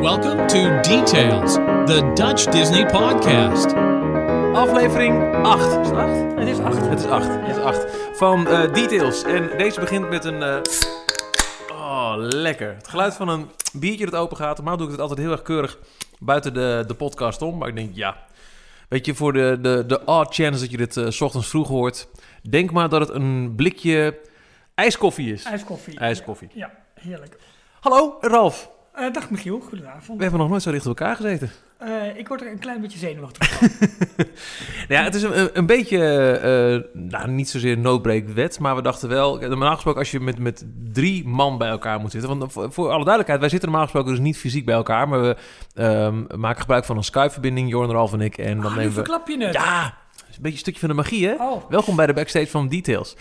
Welcome to Details, the Dutch Disney podcast. Aflevering 8. Is het 8? Het is acht. Het is 8. Het is 8. Van eh, Details. En deze begint met een. eh, Oh, lekker. Het geluid van een biertje dat open gaat. Normaal doe ik het altijd heel erg keurig buiten de, de podcast om. Maar ik denk, ja. Weet je, voor de, de, de odd chance dat je dit eh, s ochtends vroeg hoort. Denk maar dat het een blikje ijskoffie is. IJskoffie. IJskoffie. Ja, heerlijk. Hallo, Ralf. Eh, dag Michiel, goedenavond. We hebben nog nooit zo dicht op elkaar gezeten. Eh, ik word er een klein beetje zenuwachtig van. Nou ja, het is een, een beetje, eh, nou, niet zozeer noodbreekwet, maar we dachten wel, normaal gesproken als je met, met drie man bij elkaar moet zitten, want voor, voor alle duidelijkheid, wij zitten normaal gesproken dus niet fysiek bij elkaar, maar we ehm, maken gebruik van een Skype-verbinding, Jorn, Ralf en ik, en dan nu nemen we... verklap je het. Ja, een beetje een stukje van de magie, hè? Oh. Welkom bij de backstage van Details.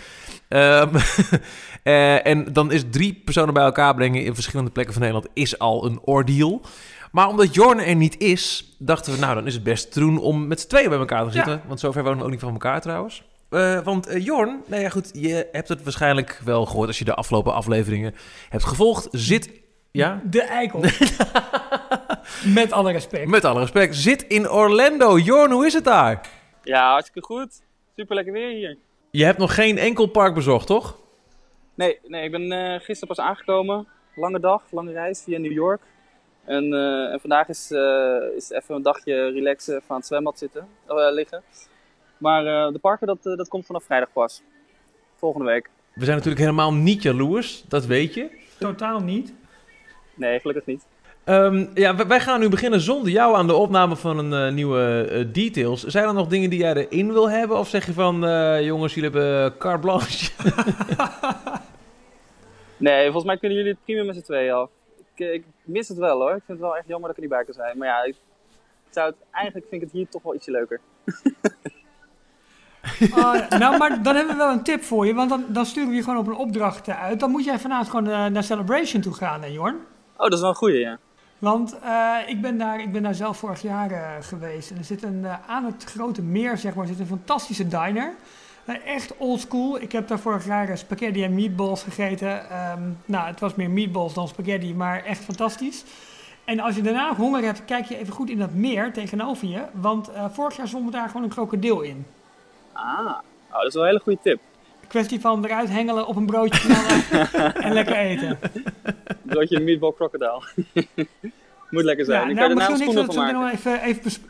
Ehm, eh, en dan is drie personen bij elkaar brengen in verschillende plekken van Nederland is al een ordeal. Maar omdat Jorn er niet is, dachten we, nou, dan is het best te doen om met z'n tweeën bij elkaar te zitten. Want zover wonen we ook niet van elkaar trouwens. Eh, want eh, Jorn, nou ja goed, je hebt het waarschijnlijk wel gehoord als je de afgelopen afleveringen hebt gevolgd. Zit, ja, De eikel. Met alle respect. met alle respect, zit in Orlando. Jorn, hoe is het daar? Ja, hartstikke goed. Super lekker weer hier. Je hebt nog geen enkel park bezocht, toch? Nee, nee ik ben eh, gisteren pas aangekomen. Lange dag, lange reis via New York. En, eh, en vandaag is, eh, is even een dagje relaxen, even aan het zwembad zitten, eh, liggen. Maar eh, de parken, dat, dat komt vanaf vrijdag pas. Volgende week. We zijn natuurlijk helemaal niet jaloers, dat weet je. Totaal niet. Nee, gelukkig niet. Ehm, ja, wij- gaan nu beginnen zonder jou aan de opname van een eh, nieuwe details. Zijn er nog dingen die jij erin wil hebben? Of zeg je van, eh, jongens, jullie hebben carte blanche? Nee, volgens mij kunnen jullie het prima met z'n tweeën af. Ik, ik mis het wel hoor. Ik vind het wel echt jammer dat ik er niet bij kan zijn. Maar ja, ik zou het, eigenlijk vind ik het hier toch wel ietsje leuker. Ah, nou, maar dan hebben we wel een tip voor je. Want dan, dan sturen we je gewoon op een opdracht uit. Dan moet jij vanavond gewoon eh, naar Celebration toe gaan, hè, Jorn? Oh, dat is wel een goeie, ja. Want eh, ik, ben daar, ik ben daar zelf vorig jaar eh, geweest. En er zit een, aan het grote meer, zeg maar, zit een fantastische diner. Echt old school. Ik heb daar vorig jaar eh, spaghetti en meatballs gegeten. Ehm, nou, het was meer meatballs dan spaghetti, maar echt fantastisch. En als je daarna honger hebt, kijk je even goed in dat meer tegenover je. Want eh, vorig jaar zwom daar gewoon een krokodil in. Ah, oh, dat is wel een hele goede tip. Kwestie van eruit hengelen, op een broodje knallen en lekker eten. Broodje meatball crocodile. Moet lekker zijn. Ja, ik nou, kan er misschien nou niks schoenen dat van maken. nog even, even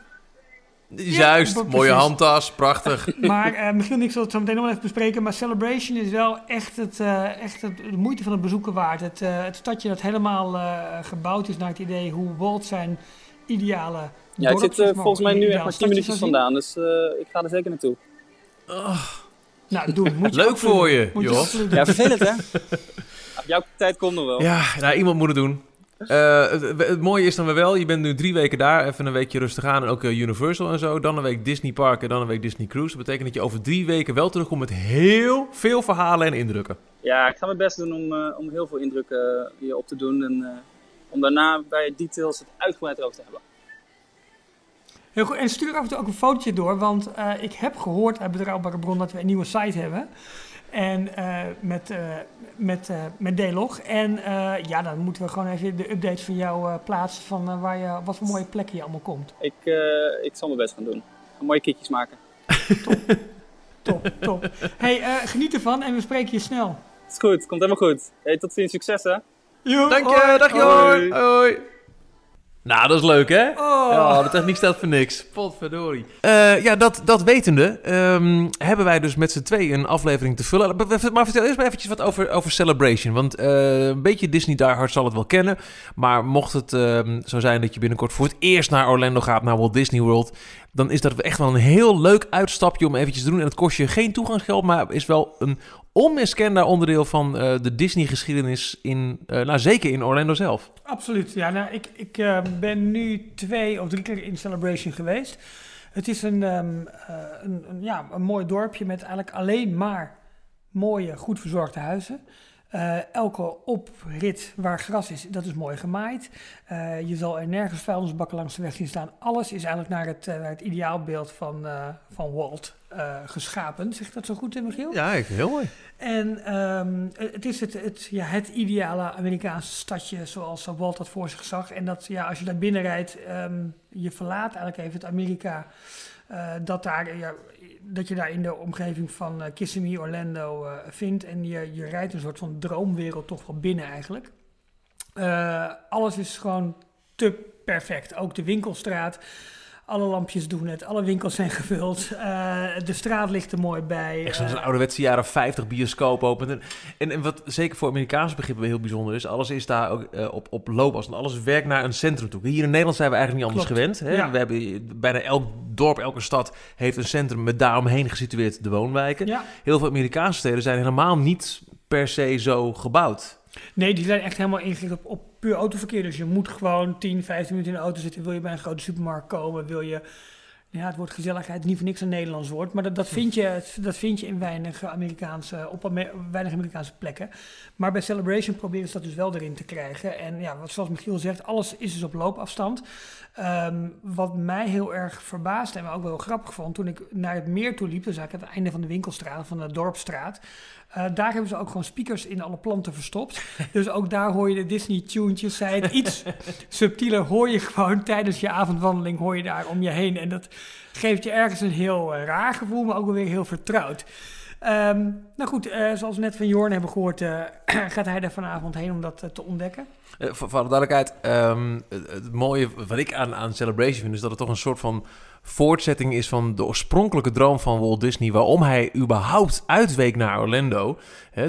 Juist, Ja, mooie handtas, prachtig. Maar eh misschien ik zal het zo meteen nog wel even bespreken. Maar Celebration is wel echt, het, eh, echt het, de moeite van het bezoeken waard. Het, eh, het stadje dat helemaal eh, gebouwd is naar het idee hoe Walt zijn ideale Ja, ik zit volgens mij nu echt maar 10 stadje minuutjes vandaan. Dus eh, ik ga er zeker naartoe. Nou, doe. Moet je Leuk voor doen. je, Moet je Jos. Ja, vervelend hè? Op jouw tijd komt nog wel. Ja, nou, iemand moet het doen. Eh, het, het mooie is dan wel, je bent nu drie weken daar, even een weekje rustig aan en ook eh, Universal en zo. Dan een week Disney Park en dan een week Disney Cruise. Dat betekent dat je over drie weken wel terugkomt met heel veel verhalen en indrukken. Ja, ik ga mijn best doen om, eh, om heel veel indrukken hier op te doen. En eh, om daarna bij details het uitgebreid over te hebben. Heel goed. En stuur af en toe ook een fotootje door. Want eh, ik heb gehoord uit betrouwbare bron dat we een nieuwe site hebben. En eh, met, eh met, eh met D-Log. En eh, ja, dan moeten we gewoon even de updates van jou eh, plaatsen. Van waar je, wat voor mooie plekken je allemaal komt. Ik, eh, ik zal mijn best gaan doen. Mooie kitjes maken. Top, top. hey, eh, geniet ervan en we spreken je snel. Is goed, komt helemaal goed. Hey, tot ziens, succes hè. Jo, Dank je, hoi. dag Hoi. Jorn. Hoi. Nou, dat is leuk, hè? Oh. Ja, de techniek staat voor niks. Potverdorie. Eh ja, dat, dat wetende, ehm, hebben wij dus met z'n tweeën een aflevering te vullen. Maar vertel eerst maar eventjes wat over, over Celebration. Want eh, een beetje Disney Die Hard zal het wel kennen. Maar mocht het ehm, zo zijn dat je binnenkort voor het eerst naar Orlando gaat, naar Walt Disney World... dan is dat echt wel een heel leuk uitstapje om eventjes te doen. En het kost je geen toegangsgeld, maar is wel een onmiskenbaar onderdeel van eh, de Disney-geschiedenis, in, eh, nou, zeker in Orlando zelf. Absoluut. Ja, nou, ik, ik eh, ben nu twee of drie keer in Celebration geweest. Het is een, ehm, eh, een, een, ja, een mooi dorpje met eigenlijk alleen maar mooie, goed verzorgde huizen. Uh, elke oprit waar gras is, dat is mooi gemaaid. Uh, je zal er nergens vuilnisbakken langs de weg zien staan. Alles is eigenlijk naar het, uh, het ideaalbeeld van, van Walt geschapen. Zeg ik dat zo goed, Michiel? Ja, heel mooi. En um, het is het, het, ja, het ideale Amerikaanse stadje zoals Walt dat voor zich zag. En dat ja, als je daar binnen rijdt, um, je verlaat eigenlijk even het Amerika. dat daar ja, dat je daar in de omgeving van uh, Kissimmee, Orlando uh, vindt. En je, je rijdt een soort van droomwereld toch wel binnen eigenlijk. Uh, alles is gewoon te perfect. Ook de winkelstraat. Alle lampjes doen het, alle winkels zijn gevuld. Uh, de straat ligt er mooi bij. Echt zo'n uh, ouderwetse jaren 50 bioscoop open. En, en, en, wat zeker voor Amerikaanse begrippen heel bijzonder is, alles is daar ook uh, op, op loopafstand. Alles werkt naar een centrum toe. Hier in Nederland zijn we eigenlijk niet anders Klopt. gewend. Hè? Ja. We hebben bijna elk dorp, elke stad heeft een centrum met daaromheen gesitueerd de woonwijken. Ja. Heel veel Amerikaanse steden zijn helemaal niet per se zo gebouwd. Nee, die zijn echt helemaal ingericht op, puur autoverkeer. Dus je moet gewoon 10, 15 minuten in de auto zitten. Wil je bij een grote supermarkt komen? Wil je... Ja, het woord gezelligheid niet voor niks een Nederlands woord. Maar dat, dat, vind, je, dat vind je in weinig Amerikaanse, op Amerikaanse plekken. Maar bij Celebration proberen ze dat dus wel erin te krijgen. En ja, zoals Michiel zegt, alles is dus op loopafstand. Um, wat mij heel erg verbaasde en me ook wel grappig vond, toen ik naar het meer toe liep, dus eigenlijk het einde van de winkelstraat, van de dorpstraat, uh, daar hebben ze ook gewoon speakers in alle planten verstopt. dus ook daar hoor je de Disney-tunes, zij het iets subtieler, hoor je gewoon tijdens je avondwandeling, hoor je daar om je heen. En dat geeft je ergens een heel uh, raar gevoel, maar ook wel weer heel vertrouwd. Um, nou goed, uh, zoals we net van Jorn hebben gehoord, uh, gaat hij er vanavond heen om dat uh, te ontdekken. voor, voor de duidelijkheid, um, het, het, mooie wat ik aan, aan Celebration vind, is dat het toch een soort van voortzetting is van de oorspronkelijke droom van Walt Disney. Waarom hij überhaupt uitweek naar Orlando.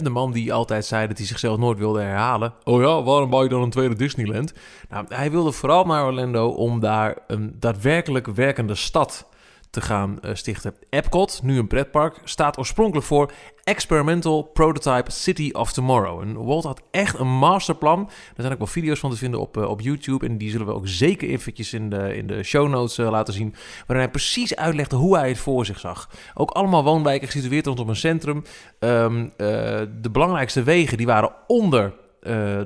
De man die altijd zei dat hij zichzelf nooit wilde herhalen. Oh ja, waarom bouw je dan een tweede Disneyland? Nou, hij wilde vooral naar Orlando om daar een daadwerkelijk werkende stad te gaan uh, stichten. Epcot, nu een pretpark, staat oorspronkelijk voor Experimental Prototype City of Tomorrow. En Walt had echt een masterplan. Er zijn ook wel video's van te vinden op, uh, op YouTube. En die zullen we ook zeker eventjes in de, in de show notes uh, laten zien. Waarin hij precies uitlegde hoe hij het voor zich zag. Ook allemaal woonwijken gesitueerd rondom een centrum. Um, de belangrijkste wegen die waren onder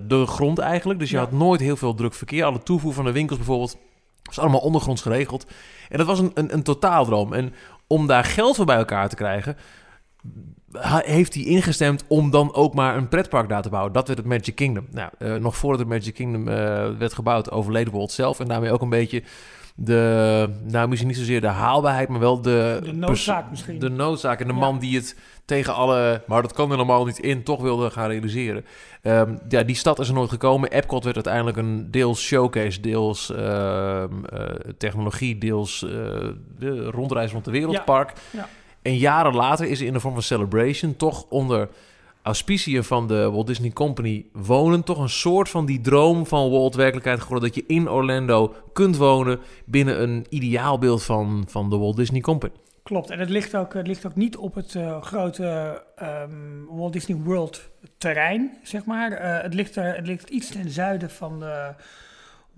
de grond eigenlijk. Dus je ja. had nooit heel veel druk verkeer. Alle toevoer van de winkels bijvoorbeeld was allemaal ondergronds geregeld. En dat was een, een, een totaaldroom. En om daar geld voor bij elkaar te krijgen, heeft hij ingestemd om dan ook maar een pretpark daar te bouwen. Dat werd het Magic Kingdom. Nou, uh, nog voordat het Magic Kingdom uh, werd gebouwd, overleed Walt zelf. En daarmee ook een beetje de, nou misschien niet zozeer de haalbaarheid, maar wel de... De noodzaak misschien. De noodzaak en de ja. man die het tegen alle, maar dat kan helemaal niet in, toch wilde gaan realiseren. Um, ja, die stad is er nooit gekomen. Epcot werd uiteindelijk een deels showcase, deels uh, uh, technologie, deels uh, de rondreis rond de wereldpark. Ja. Ja. En jaren later is er in de vorm van Celebration toch onder auspiciën van de Walt Disney Company wonen toch een soort van die droom van Walt werkelijkheid geworden. Dat je in Orlando kunt wonen binnen een ideaalbeeld van, van de Walt Disney Company. Klopt, en het ligt ook, het ligt ook niet op het uh, grote um, Walt Disney World terrein, zeg maar. Uh, het, ligt er, het ligt iets ten zuiden van de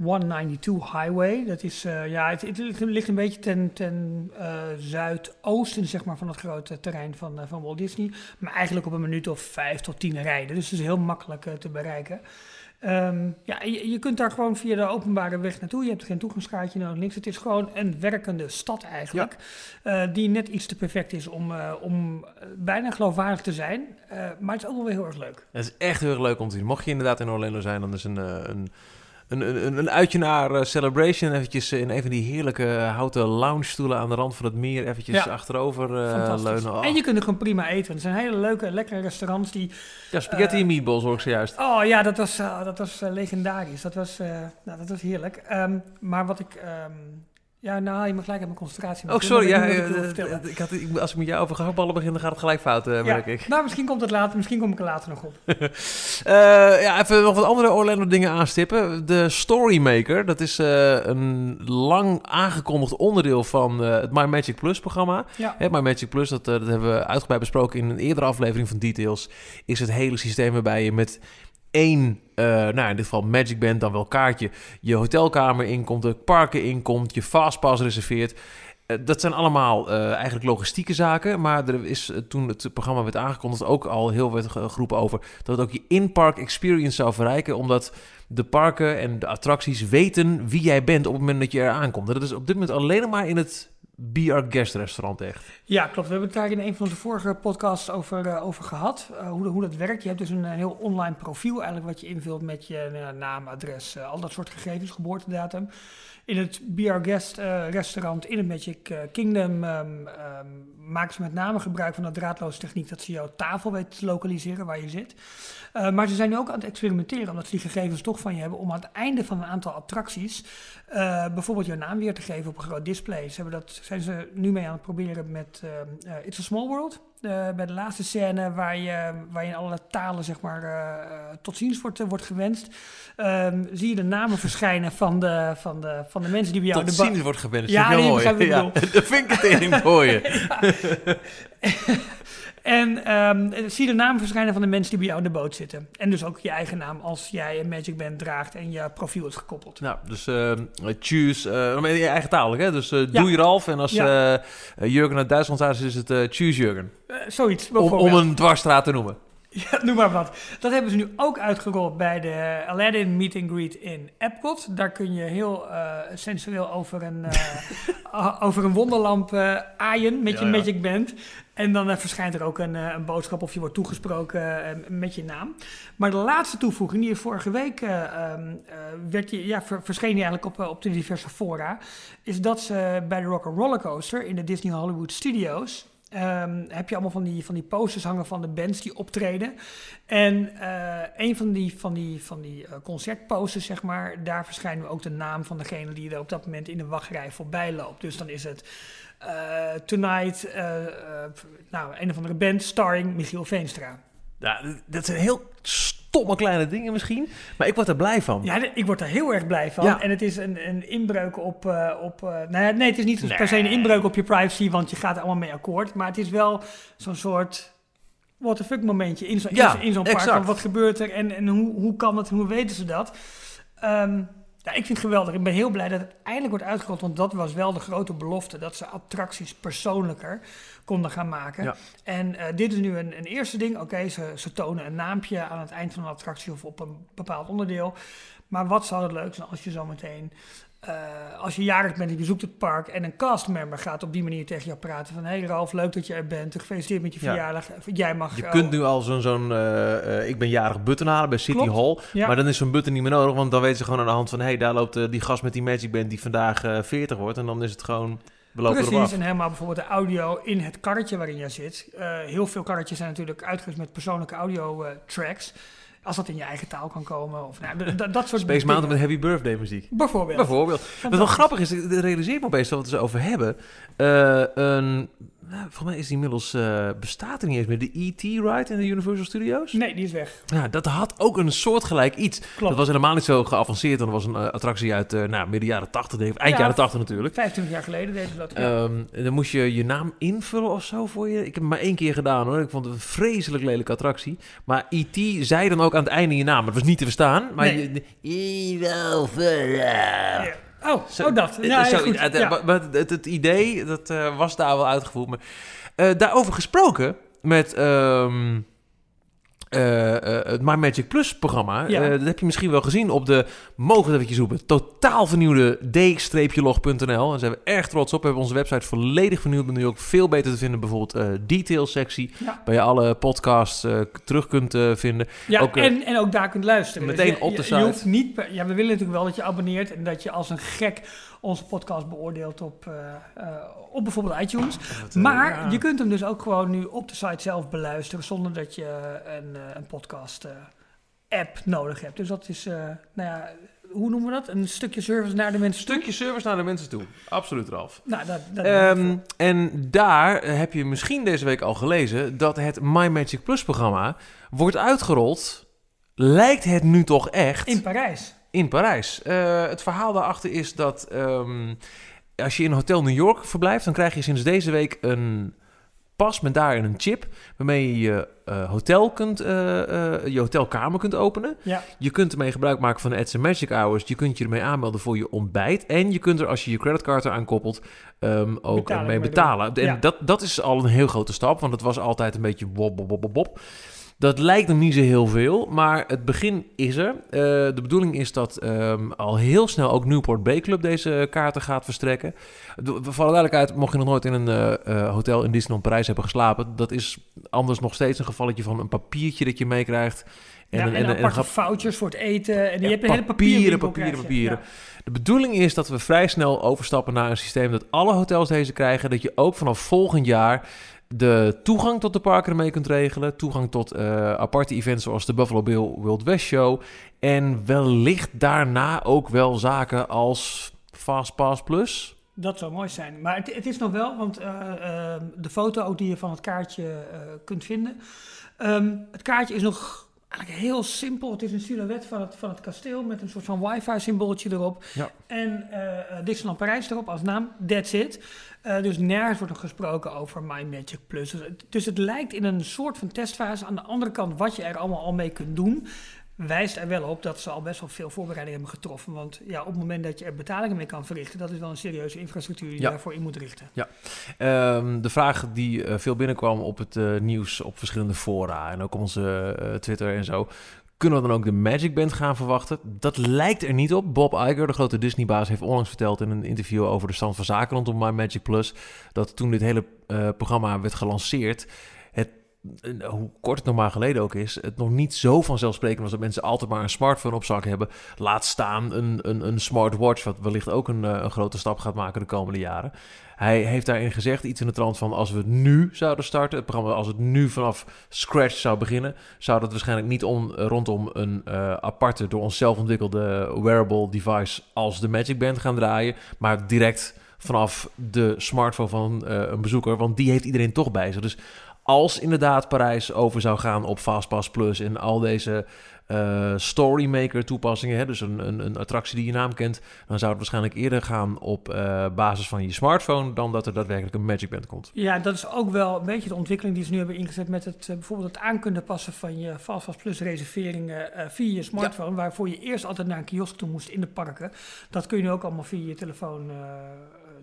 192 Highway. Dat is, uh, ja, het, het, ligt een beetje ten, ten zuidoosten, zeg maar, van het grote terrein van, van Walt Disney. Maar eigenlijk op een minuut of vijf tot tien rijden. Dus het is heel makkelijk te bereiken. Um, ja, je, je, kunt daar gewoon via de openbare weg naartoe. Je hebt geen toegangskaartje nodig, niks. Het is gewoon een werkende stad eigenlijk. Ja. Die net iets te perfect is om, om bijna geloofwaardig te zijn. Maar het is ook wel weer heel erg leuk. Het is echt heel erg leuk om te zien. Mocht je inderdaad in Orlando zijn, dan is een... een een, een, een uitje naar uh, Celebration. Eventjes in een van die heerlijke houten lounge stoelen aan de rand van het meer. Eventjes ja. achterover uh, leunen. Oh. En je kunt er gewoon prima eten. Er zijn hele leuke, lekkere restaurants die... Ja, spaghetti uh, en meatballs hoor ik zojuist. Oh ja, dat was, dat was legendarisch. Dat was, nou, dat was heerlijk. Um, maar wat ik... Um, ja, nou, je moet gelijk aan mijn concentratie. Oh, sorry. Ja, ik, uh, ik had, ik, als ik met jou over gehaktballen begin, dan gaat het gelijk fout, uh, merk ja. ik. Nou, misschien komt het later. Misschien kom ik er later nog op. uh, ja, even nog wat andere Orlando dingen aanstippen. De Storymaker, dat is een lang aangekondigd onderdeel van het My Magic Plus programma. Ja. Hè, My Magic Plus, dat, dat hebben we uitgebreid besproken in een eerdere aflevering van Details. Is het hele systeem waarbij je met één, uh, nou in dit geval Magic Band, dan wel kaartje, je hotelkamer inkomt, de parken inkomt, je fastpass reserveert. Eh, dat zijn allemaal eh, eigenlijk logistieke zaken. Maar er is eh, toen het programma werd aangekondigd ook al heel ge- geroepen over dat het ook je in-park experience zou verrijken. Omdat de parken en de attracties weten wie jij bent op het moment dat je er aankomt. Dat is op dit moment alleen maar in het BR Guest restaurant echt. Ja, klopt. We hebben het daar in een van onze vorige podcasts over, eh, over gehad. eh, hoe, hoe dat werkt. Je hebt dus een, een heel online profiel eigenlijk wat je invult met je naam, adres, eh, al dat soort gegevens, geboortedatum. In het BR Guest eh, restaurant in het Magic eh, Kingdom ehm, ehm, maken ze met name gebruik van de draadloze techniek dat ze jouw tafel weten te lokaliseren waar je zit. Eh, maar ze zijn nu ook aan het experimenteren omdat ze die gegevens toch van je hebben om aan het einde van een aantal attracties bijvoorbeeld jouw naam weer te geven op een groot display. Ze hebben dat, zijn ze nu mee aan het proberen met eh, eh, It's a Small World. Eh, bij de laatste scène waar je, waar je in alle talen zeg maar, eh, tot ziens wordt, wordt gewenst. ehm, zie je de namen verschijnen van de, van de, van de mensen die bij jou... Tot de ziens wordt gewenst. Ja, Ja, heel nee, mooi. begrijp wat ik Ja, de vinkertering voor je. En ehm, zie de namen verschijnen van de mensen die bij jou in de boot zitten. En dus ook je eigen naam als jij een Magic Band draagt en je profiel is gekoppeld. Nou, dus eh choose, in je eigen taal, hè? Dus eh Ja. doe je Ralf en als Ja. eh, Jurgen uit Duitsland thuis is, is het choose Jurgen. Zoiets, Om, bijvoorbeeld. om een dwarsstraat te noemen. Ja, noem maar wat. Dat hebben ze nu ook uitgerold bij de Aladdin Meet and Greet in Epcot. Daar kun je heel eh, sensueel over een, eh, over een wonderlamp eh, aaien met je Ja, ja. Magic Band. En dan verschijnt er ook een, een boodschap of je wordt toegesproken met je naam. Maar de laatste toevoeging, die vorige week eh, ehm, eh, werd die, ja, ver- verscheen die eigenlijk op, op de diverse fora, is dat ze bij de Rock Roller Coaster in de Disney Hollywood Studios ehm, heb je allemaal van die, van die posters hangen van de bands die optreden. En eh, een van die, van die, van die eh, concertposters, zeg maar, daar verschijnt nu ook de naam van degene die er op dat moment in de wachtrij voorbij loopt. Dus dan is het eh, Tonight, nou, een of andere band starring Michiel Veenstra. Ja, dat zijn heel stomme kleine dingen misschien, maar ik word er blij van. Ja, ik word er heel erg blij van. Ja. En het is een, een inbreuk op... eh, op eh, nou ja, nee, het is niet Nee. per se een inbreuk op je privacy, want je gaat er allemaal mee akkoord. Maar het is wel zo'n soort what the fuck momentje in, zo, in Ja, zo- in zo'n park. wat gebeurt er en, en hoe, hoe kan het en hoe weten ze dat? Ehm, ja, ik vind het geweldig. Ik ben heel blij dat het eindelijk wordt uitgerold, want dat was wel de grote belofte. Dat ze attracties persoonlijker konden gaan maken. Ja. En eh, dit is nu een, een eerste ding. Oké, ze, ze tonen een naampje aan het eind van een attractie of op een bepaald onderdeel. Maar wat zou het leuk zijn als je zometeen, eh als je jarig bent en je bezoekt het park en een castmember gaat op die manier tegen jou praten van hey Ralf, leuk dat je er bent, gefeliciteerd met je Ja. verjaardag, jij mag... Je eh, kunt nu al zo'n, zo'n eh, ik ben jarig button halen bij City Klopt. Hall. Ja. Maar dan is zo'n button niet meer nodig, want dan weten ze gewoon aan de hand van... hé, hey, daar loopt die gast met die Magic Band die vandaag eh 40 wordt. En dan is het gewoon, Precies, en helemaal bijvoorbeeld de audio in het karretje waarin jij zit. Heel veel karretjes zijn natuurlijk uitgerust met persoonlijke audio tracks. Als dat in je eigen taal kan komen. Of nou, dat soort Space dingen. Mountain met Happy Birthday muziek. Bijvoorbeeld. Bijvoorbeeld. Wat wel grappig is, ik realiseer me opeens dat we het zo over hebben. Eh, een, nou, volgens mij is die inmiddels, eh, bestaat er niet eens meer, de E.T. ride in de Universal Studios. Nee, die is weg. Ja, dat had ook een soortgelijk iets. Klopt. Dat was helemaal niet zo geavanceerd. Dat was een eh, attractie uit eh nou, midden jaren 80, denk ik. eind Ja, jaren 80 natuurlijk. 25 jaar geleden deden ze dat. Ja. Ehm, dan moest je je naam invullen of zo voor je. Ik heb het maar één keer gedaan hoor. Ik vond het een vreselijk lelijke attractie. Maar E.T. zei dan ook aan het einde je naam. Het was niet te verstaan. Maar Nee. je, Fuller. Ja. Oh, Zo- oh, dat. Eh, Ja, zo- goed. het, Ja. maar- maar het, het idee, dat eh, was daar wel uitgevoerd. Maar, eh, daarover gesproken met ehm, eh, eh, het My Magic Plus programma. Ja. Eh, dat heb je misschien wel gezien op de, mogen het even zoeken, totaal vernieuwde d-log.nl. Daar zijn we erg trots op. We hebben onze website volledig vernieuwd. Ben nu ook veel beter te vinden. Bijvoorbeeld eh detail sectie, Ja. waar je alle podcasts terug kunt vinden. Ja, Ook, en, en ook daar kunt luisteren. meteen Dus je- op de je- site. Je hoeft niet per- ja, we willen natuurlijk wel dat je abonneert en dat je als een gek onze podcast beoordeelt op, eh, eh, op bijvoorbeeld iTunes. Maar ja. je kunt hem dus ook gewoon nu op de site zelf beluisteren zonder dat je een, eh, een podcast eh, app nodig hebt. Dus dat is, eh, nou ja, hoe noemen we dat? Een stukje service naar de mensen toe. Stukje service naar de mensen toe. Absoluut, Ralf. Nou, dat, dat Ehm, en daar eh, heb je misschien deze week al gelezen dat het My Magic Plus programma wordt uitgerold. Lijkt het nu toch echt in Parijs. In Parijs? Eh, het verhaal daarachter is dat ehm, als je in Hotel New York verblijft, dan krijg je sinds deze week een pas met daarin een chip waarmee je je eh, hotel kunt, eh, je hotelkamer kunt openen. Ja. Je kunt ermee gebruik maken van de Ads Magic Hours. Je kunt je ermee aanmelden voor je ontbijt. En je kunt er, als je je creditcard eraan koppelt, ehm, ook Betaling mee betalen. En Ja. dat, dat is al een heel grote stap, want het was altijd een beetje bob, bob, bob, bob, bob. Dat lijkt nog niet zo heel veel, maar het begin is er. Eh, de bedoeling is dat ehm, al heel snel ook Newport Bay Club deze kaarten gaat verstrekken. De- Voor alle duidelijkheid, mocht je nog nooit in een eh, eh, hotel in Disneyland Parijs hebben geslapen, dat is anders nog steeds een gevalletje van een papiertje dat je meekrijgt. En, ja, en, een- een aparte vouchers voor het eten. En je ja, hebt een hele papieren, papieren, papieren. De bedoeling is dat we vrij snel overstappen naar een systeem dat alle hotels deze krijgen. Dat je ook vanaf volgend jaar de toegang tot de parken ermee kunt regelen. Toegang tot eh, aparte events zoals de Buffalo Bill Wild West Show. En wellicht daarna ook wel zaken als Fastpass Plus. Dat zou mooi zijn. Maar het, is nog wel, want eh, eh, de foto ook die je van het kaartje kunt vinden. Ehm, het kaartje is nog eigenlijk heel simpel. Het is een silhouet van het, van het kasteel met een soort van wifi-symbooltje erop. Ja. En eh, Disneyland Parijs erop als naam. That's it. Eh, dus nergens wordt er gesproken over My Magic Plus. Dus dus het lijkt in een soort van testfase. Aan de andere kant, wat je er allemaal al mee kunt doen, wijst er wel op dat ze al best wel veel voorbereidingen hebben getroffen. Want ja, op het moment dat je er betalingen mee kan verrichten, dat is wel een serieuze infrastructuur die je Ja. daarvoor in moet richten. Ehm, de vraag die eh, veel binnenkwam op het eh, nieuws op verschillende fora en ook op onze eh, Twitter en zo. Kunnen we dan ook de Magic Band gaan verwachten? Dat lijkt er niet op. Bob Iger, de grote Disney-baas, heeft onlangs verteld in een interview over de stand van zaken rondom My Magic Plus. Dat toen dit hele programma werd gelanceerd, hoe kort het nog maar geleden ook is, het nog niet zo vanzelfsprekend was dat mensen altijd maar een smartphone op zak hebben. Laat staan een, een, een smartwatch, wat wellicht ook een, eh, grote stap gaat maken de komende jaren. Hij heeft daarin gezegd iets in de trant van als we nu zouden starten, het programma als het nu vanaf scratch zou beginnen, zou dat waarschijnlijk niet om, rondom een eh, aparte door onszelf ontwikkelde wearable device als de Magic Band gaan draaien, maar direct vanaf de smartphone van eh, een bezoeker, want die heeft iedereen toch bij zich. Dus als inderdaad Parijs over zou gaan op Fastpass Plus en al deze eh, Storymaker toepassingen, hè, dus een, een, een attractie die je naam kent, dan zou het waarschijnlijk eerder gaan op eh, basis van je smartphone dan dat er daadwerkelijk een Magic Band komt. Ja, dat is ook wel een beetje de ontwikkeling die ze nu hebben ingezet met het, eh, bijvoorbeeld het aan kunnen passen van je Fastpass Plus reserveringen via je smartphone, waarvoor je eerst altijd naar een kiosk toe moest in de parken. Dat kun je nu ook allemaal via je telefoon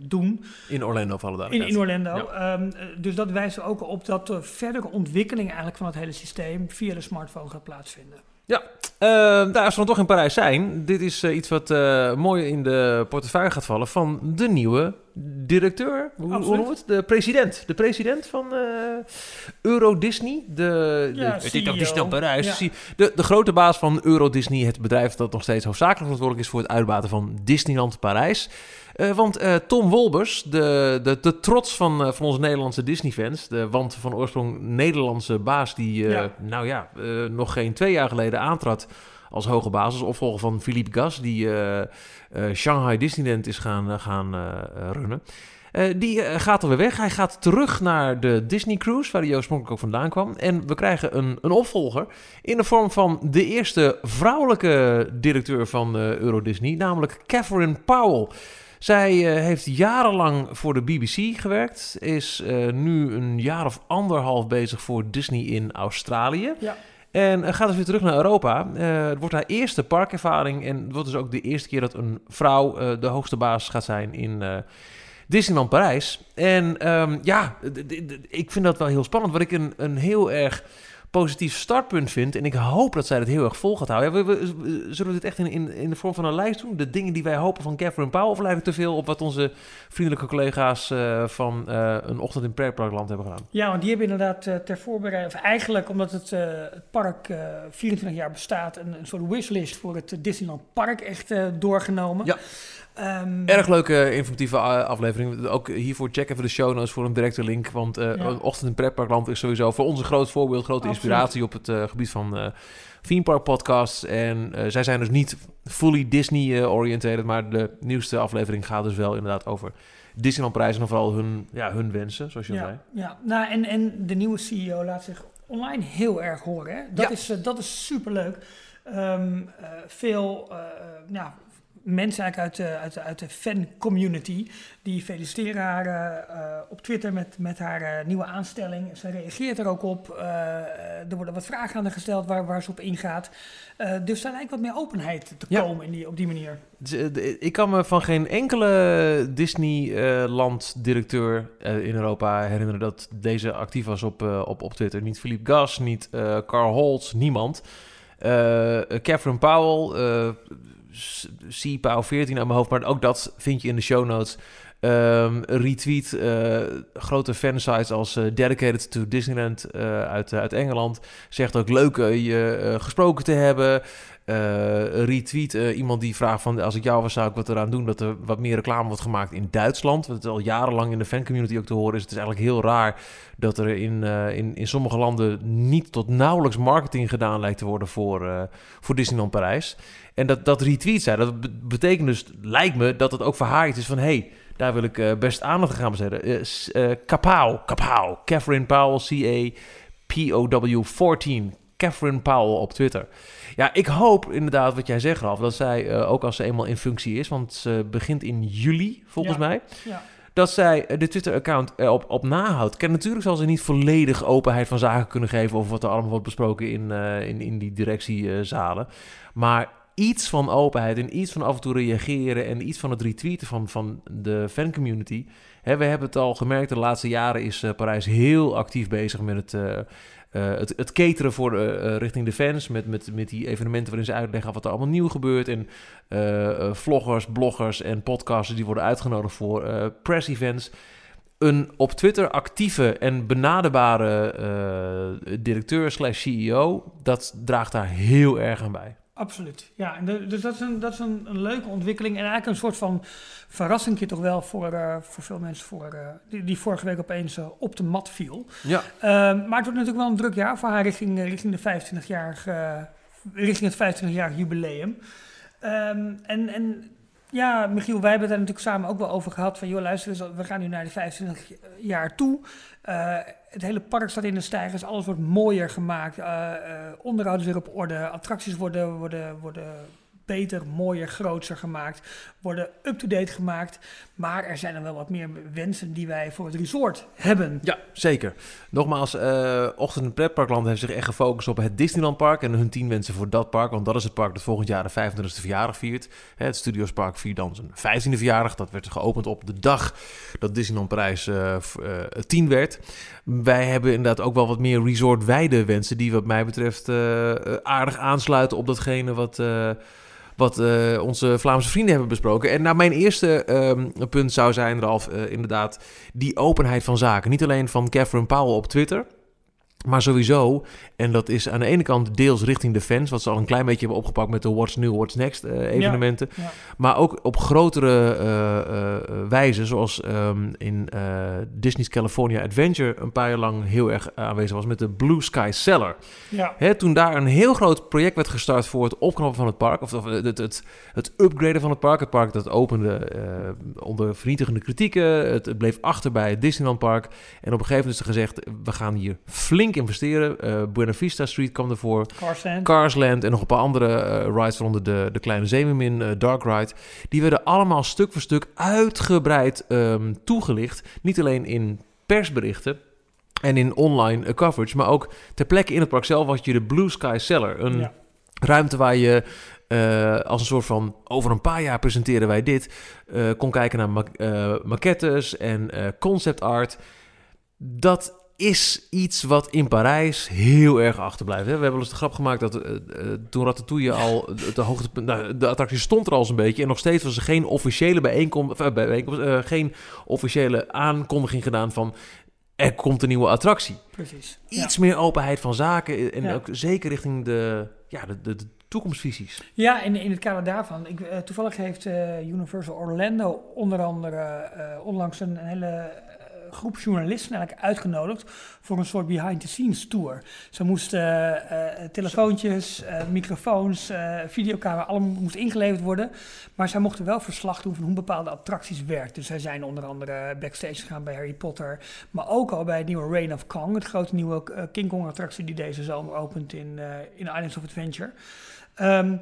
doen. In Orlando voor alle In, in. Orlando. Ehm, eh, dus dat wijst er ook op dat de verdere ontwikkeling eigenlijk van het hele systeem via de smartphone gaat plaatsvinden. Eh, daar als we dan toch in Parijs zijn, dit is eh, iets wat eh, mooi in de portefeuille gaat vallen van de nieuwe directeur, hoe, noemen we het? De president. De president van eh, Euro Disney. De, Ja, de, CEO. Parijs. Ja. De, de grote baas van Euro Disney, het bedrijf dat nog steeds hoofdzakelijk verantwoordelijk is voor het uitbaten van Disneyland Parijs. Eh, want eh, Tom Wolbers, de, de, de trots van, eh, van onze Nederlandse Disney-fans, de want van oorsprong Nederlandse baas die, Ja. nou ja, nog geen twee jaar geleden aantrad als hoge baas, als opvolger van Philippe Gas, die Shanghai Disneyland is gaan, gaan runnen. Die gaat alweer weg. Hij gaat terug naar de Disney Cruise, waar hij oorspronkelijk ook vandaan kwam. En we krijgen een, een opvolger in de vorm van de eerste vrouwelijke directeur van Euro Disney, namelijk Catherine Powell. Zij eh, heeft jarenlang voor de BBC gewerkt, is eh, nu een jaar of anderhalf bezig voor Disney in Australië. Ja. En eh, gaat dus weer terug naar Europa. Het wordt haar eerste parkervaring en het wordt dus ook de eerste keer dat een vrouw de hoogste baas gaat zijn in Disneyland Parijs. En ehm, ja, ik vind dat wel heel spannend. Wat ik een, een heel erg positief startpunt vind. En ik hoop dat zij dat heel erg vol gaat houden. Ja, we, zullen we dit echt in, in, in de vorm van een lijst doen? De dingen die wij hopen van Catherine Powell? Of lijkt het te veel op wat onze vriendelijke collega's eh, van eh, een ochtend in Pretparkland hebben gedaan? Ja, want die hebben inderdaad eh, ter voorbereiding, of eigenlijk omdat het, het park eh 24 jaar bestaat, een, een soort wishlist voor het Disneyland Park echt doorgenomen. Ja. Ehm, Erg leuke, informatieve eh, aflevering. Ook hiervoor check even de show notes voor een directe link. Want Ja. een Ochtend in Pretparkland is sowieso voor ons een groot voorbeeld, grote Absoluut. inspiratie op het eh, gebied van eh theme park podcasts. En zij zijn dus niet fully Disney-oriented, maar de nieuwste aflevering gaat dus wel inderdaad over Disneyland Parijs en vooral hun, ja, hun wensen, zoals je al zei. ja, ja. Nou, en, en de nieuwe CEO laat zich online heel erg horen. Hè? Dat, Ja. is, eh, dat is superleuk. Ehm, eh, veel, eh, ja, mensen eigenlijk uit de, uit de, uit de fan-community. Die feliciteren haar uh, op Twitter met, met haar uh, nieuwe aanstelling. Ze reageert er ook op. Uh, er worden wat vragen aan haar gesteld waar, waar ze op ingaat. dus daar lijkt wat meer openheid te ja. komen in die, op die manier. Ik kan me van geen enkele Disneyland-directeur in Europa herinneren dat deze actief was op, op, op Twitter. Niet Philippe Gas, niet Carl Holtz, niemand. Catherine Powell C-Pauw 14 aan mijn hoofd, maar ook dat vind je in de show notes. Um, retweet uh, grote fansites als uh, Dedicated to Disneyland uh, uit, uit Engeland. Zegt ook leuk je gesproken te hebben. retweet iemand die vraagt van als ik jou was zou ik wat eraan doen dat er wat meer reclame wordt gemaakt in Duitsland. Wat al jarenlang in de fancommunity ook te horen is. Het is eigenlijk heel raar dat er in, in, in sommige landen niet tot nauwelijks marketing gedaan lijkt te worden voor, voor Disneyland Parijs. En dat, dat retweet zij, dat betekent dus, lijkt me, dat het ook iets is van... hey, daar wil ik uh, best aandacht aan gaan besteden. Uh, uh, Kapow, Kapow, Catherine Powell, C-A-P-O-W 14. Catherine Powell op Twitter. Ja, ik hoop inderdaad wat jij zegt, Ralf, dat zij, ook als ze eenmaal in functie is... want ze begint in juli, volgens mij... Ja dat zij de Twitter-account op, op nahoudt. Ken natuurlijk zal ze niet volledig openheid van zaken kunnen geven over wat er allemaal wordt besproken in, uh, in, in die directiezalen. Maar iets van openheid en iets van af en toe reageren en iets van het retweeten van, van de fancommunity. We hebben het al gemerkt, de laatste jaren is uh, Parijs heel actief bezig met het, uh, het, het cateren voor, richting de fans. Met, met, met die evenementen waarin ze uitleggen wat er allemaal nieuw gebeurt. En vloggers, bloggers en podcasters die worden uitgenodigd voor press events een op Twitter actieve en benaderbare directeur slash CEO, dat draagt daar heel erg aan bij. Absoluut. Ja, en dus dat is, een, dat is een, een, leuke ontwikkeling. En eigenlijk een soort van verrassing toch wel voor, uh, voor veel mensen voor, uh, die, die vorige week opeens uh, op de mat viel. Ja. Um, maar het wordt natuurlijk wel een druk jaar voor haar richting, richting, de 25 jaar, richting het 25-jarig jubileum. Um, en, en ja, Michiel, wij hebben het daar natuurlijk samen ook wel over gehad. Van joh, luister, we gaan nu naar de 25 jaar toe. Uh, het hele park staat in de stijgers, alles wordt mooier gemaakt. Uh, uh, onderhoud is weer op orde, attracties worden, worden, worden beter, mooier, groter gemaakt, worden up-to-date gemaakt. Maar er zijn er wel wat meer wensen die wij voor het resort hebben. Ja, zeker. Nogmaals, uh, Ochtend- en Pretparkland heeft zich echt gefocust op het Disneyland-park en hun tien wensen voor dat park. Want dat is het park dat volgend jaar de 25e verjaardag viert. Het Studiospark viert dan zijn 15e verjaardag. Dat werd geopend op de dag dat Disneyland Parijs uh, uh, 10 werd. Wij hebben inderdaad ook wel wat meer resort-wijde wensen die wat mij betreft aardig aansluiten op datgene wat wat uh, onze Vlaamse vrienden hebben besproken. En nou, mijn eerste um, punt zou zijn, Ralf, uh, inderdaad, die openheid van zaken. Niet alleen van Catherine Powell op Twitter. Maar sowieso, en dat is aan de ene kant deels richting de fans, wat ze al een klein beetje hebben opgepakt met de What's New, What's Next uh, evenementen. Ja, ja. Maar ook op grotere uh, uh, wijze, zoals um, in Disney's California Adventure een paar jaar lang heel erg aanwezig was met de Blue Sky Cellar. Ja. Hè, toen daar een heel groot project werd gestart voor het opknappen van het park, of, het, het, het, upgraden van het park. Het park dat opende onder vernietigende kritieken. Het, het bleef achter bij het Disneyland Park. En op een gegeven moment is er gezegd, we gaan hier flink investeren. Uh, Buena Vista Street kwam ervoor. Carsland. Carsland en nog een paar andere uh, rides, waaronder de, de Kleine Zeemermin, uh, Dark Ride. Die werden allemaal stuk voor stuk uitgebreid um, toegelicht. Niet alleen in persberichten, en in online coverage, maar ook ter plekke in het park zelf was je de Blue Sky Cellar. Een ja. ruimte waar je uh, als een soort van over een paar jaar presenteren wij dit. Uh, kon kijken naar ma uh, maquettes en concept art. Dat is iets wat in Parijs heel erg achterblijft. Hè? We hebben wel eens de grap gemaakt dat uh, toen Ratatouille al de hoogte, nou, de attractie stond er al een beetje en nog steeds was er geen officiële bijeenkomst, uh, bijeenkomst uh, geen officiële aankondiging gedaan van er komt een nieuwe attractie. Precies. Iets meer openheid van zaken en ja. ook zeker richting de, ja, de, de, de toekomstvisies. Ja, in, in het kader daarvan. Ik, toevallig heeft Universal Orlando onder andere onlangs een, een hele groep journalisten eigenlijk uitgenodigd voor een soort behind-the-scenes tour. Ze moesten uh, telefoontjes, uh, microfoons, videocamera, allemaal moest ingeleverd worden. Maar zij mochten wel verslag doen van hoe bepaalde attracties werken. Dus zij zijn onder andere backstage gegaan bij Harry Potter. Maar ook al bij het nieuwe Reign of Kong, het grote nieuwe King Kong attractie die deze zomer opent in, in Islands of Adventure. Um,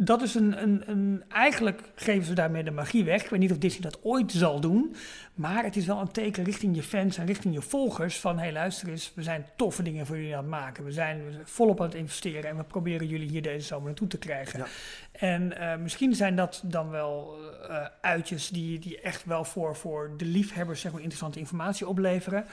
dat is een, een, een. Eigenlijk geven ze daarmee de magie weg. Ik weet niet of Disney dat ooit zal doen. Maar het is wel een teken richting je fans en richting je volgers. Van hé, hey, luister eens, we zijn toffe dingen voor jullie aan het maken. We zijn, volop aan het investeren en we proberen jullie hier deze zomer naartoe te krijgen. Ja. En uh, misschien zijn dat dan wel uh, uitjes die, die echt wel voor, voor de liefhebbers zeg maar, interessante informatie opleveren.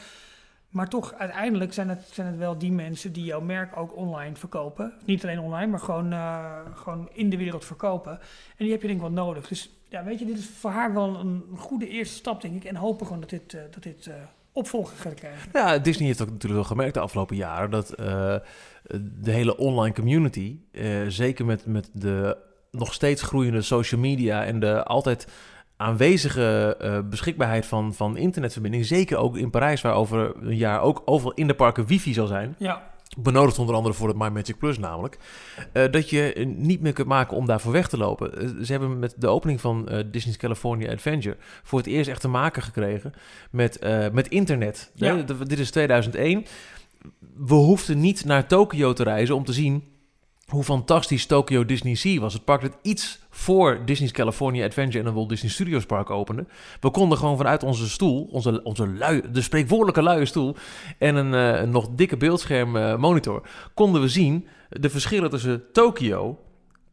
Maar toch, uiteindelijk zijn het, zijn het wel die mensen die jouw merk ook online verkopen. Niet alleen online, maar gewoon, uh, gewoon in de wereld verkopen. En die heb je denk ik wel nodig. Dus ja, weet je, dit is voor haar wel een goede eerste stap, denk ik. En hopen gewoon dat dit, uh, dat dit uh, opvolger gaat krijgen. Ja, Disney heeft ook natuurlijk wel gemerkt de afgelopen jaren dat de hele online community, zeker met, met de nog steeds groeiende social media en de altijd aanwezige uh, beschikbaarheid van, van internetverbinding, zeker ook in Parijs, waar over een jaar ook overal in de parken wifi zal zijn. Ja. Benodigd onder andere voor het My Magic Plus namelijk. Uh, dat je niet meer kunt maken om daarvoor weg te lopen. Uh, ze hebben met de opening van Disney's California Adventure voor het eerst echt te maken gekregen met, met internet. Ja. dit is 2001. We hoefden niet naar Tokio te reizen om te zien hoe fantastisch Tokyo Disney Sea was. Het park dat iets voor Disney's California Adventure en een Walt Disney Studios Park opende. We konden gewoon vanuit onze stoel, onze, onze lui, de spreekwoordelijke luie stoel en een, uh, een nog dikke beeldscherm uh, monitor, konden we zien de verschillen tussen Tokyo,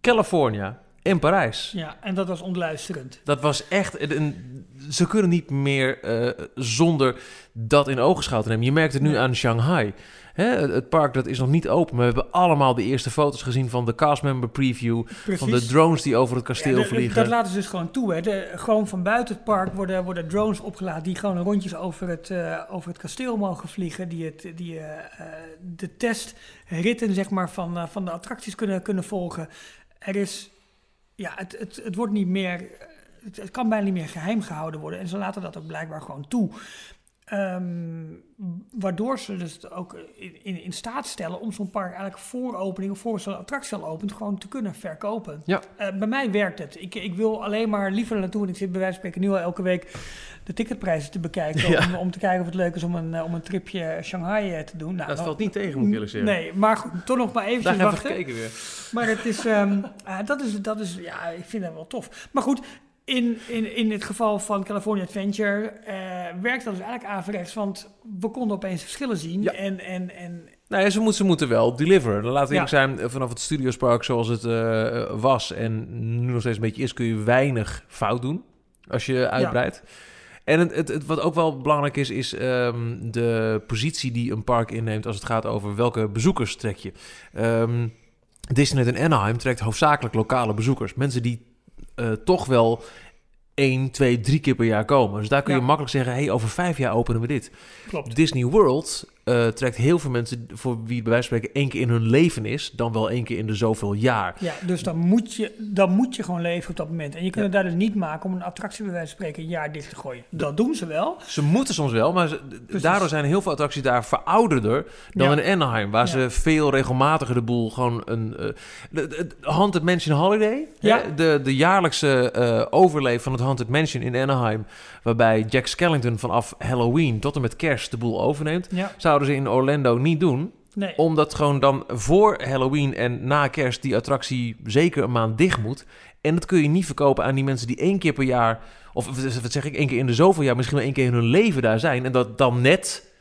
California en Parijs. Ja, en dat was ontluisterend. Dat was echt... Een, ze kunnen niet meer uh, zonder dat in ogenschouw te nemen. Je merkt het nu nee. aan Shanghai. Hè, het park dat is nog niet open, maar we hebben allemaal de eerste foto's gezien van de castmember preview, Precies. van de drones die over het kasteel ja, de, vliegen. Dat laten ze dus gewoon toe. Hè. De, gewoon van buiten het park worden, worden drones opgeladen die gewoon rondjes over het, uh, over het kasteel mogen vliegen, die, het, die uh, de testritten zeg maar, van, van de attracties kunnen, kunnen volgen. Er is, ja, het, het, het wordt niet meer het, het, kan bijna niet meer geheim gehouden worden. En ze laten dat ook blijkbaar gewoon toe. Um, waardoor ze dus ook in, in, in staat stellen om zo'n park eigenlijk voor opening of voor zo'n attractie al opent, gewoon te kunnen verkopen. Ja. Uh, bij mij werkt het. Ik, ik wil alleen maar liever naartoe en ik zit bij wijze van spreken nu al elke week de ticketprijzen te bekijken. Ja. Om, om, te kijken of het leuk is om een, om een tripje Shanghai te doen. Nou, dat valt niet tegen, moet ik eerlijk zeggen. Nee, maar goed, toch nog maar eventjes Daar wachten. Even gekeken weer. Maar het is, um, uh, dat is, dat is, ja, ik vind dat wel tof. Maar goed, in, in, in het geval van California Adventure uh, werkt dat dus eigenlijk averechts, want we konden opeens verschillen zien. Ja. En, en, en nou ja, ze, moet, ze moeten wel deliveren. Laat ja. zijn, vanaf het Studiospark zoals het uh, was en nu nog steeds een beetje is, kun je weinig fout doen als je uitbreidt. Ja. En het, het, het, wat ook wel belangrijk is, is um, de positie die een park inneemt als het gaat over welke bezoekers trek je. Um, Disneyland en Anaheim trekt hoofdzakelijk lokale bezoekers. Mensen die uh, toch wel één, twee, drie keer per jaar komen. Dus daar kun je ja. makkelijk zeggen, hey, over vijf jaar openen we dit. Klopt. Disney World uh, trekt heel veel mensen voor wie bij wijze van spreken één keer in hun leven is, dan wel één keer in de zoveel jaar. Ja, dus dan moet je, dan moet je gewoon leven op dat moment. En je kunt ja. het daar dus niet maken om een attractie bij wijze van spreken een jaar dicht te gooien. Dat doen ze wel. Ze moeten soms wel, maar ze, daardoor zijn heel veel attracties daar verouderder dan ja. in Anaheim, waar ja. ze veel regelmatiger de boel gewoon een uh, de, de Haunted Mansion Holiday, ja. de, de jaarlijkse uh, overleef van het Haunted Mansion in Anaheim, waarbij Jack Skellington vanaf Halloween tot en met kerst de boel overneemt. Ja zouden ze in Orlando niet doen. Nee. Omdat gewoon dan voor Halloween en na kerst die attractie zeker een maand dicht moet. En dat kun je niet verkopen aan die mensen die één keer per jaar, of wat zeg ik, één keer in de zoveel jaar, misschien wel één keer in hun leven daar zijn. En dat dan net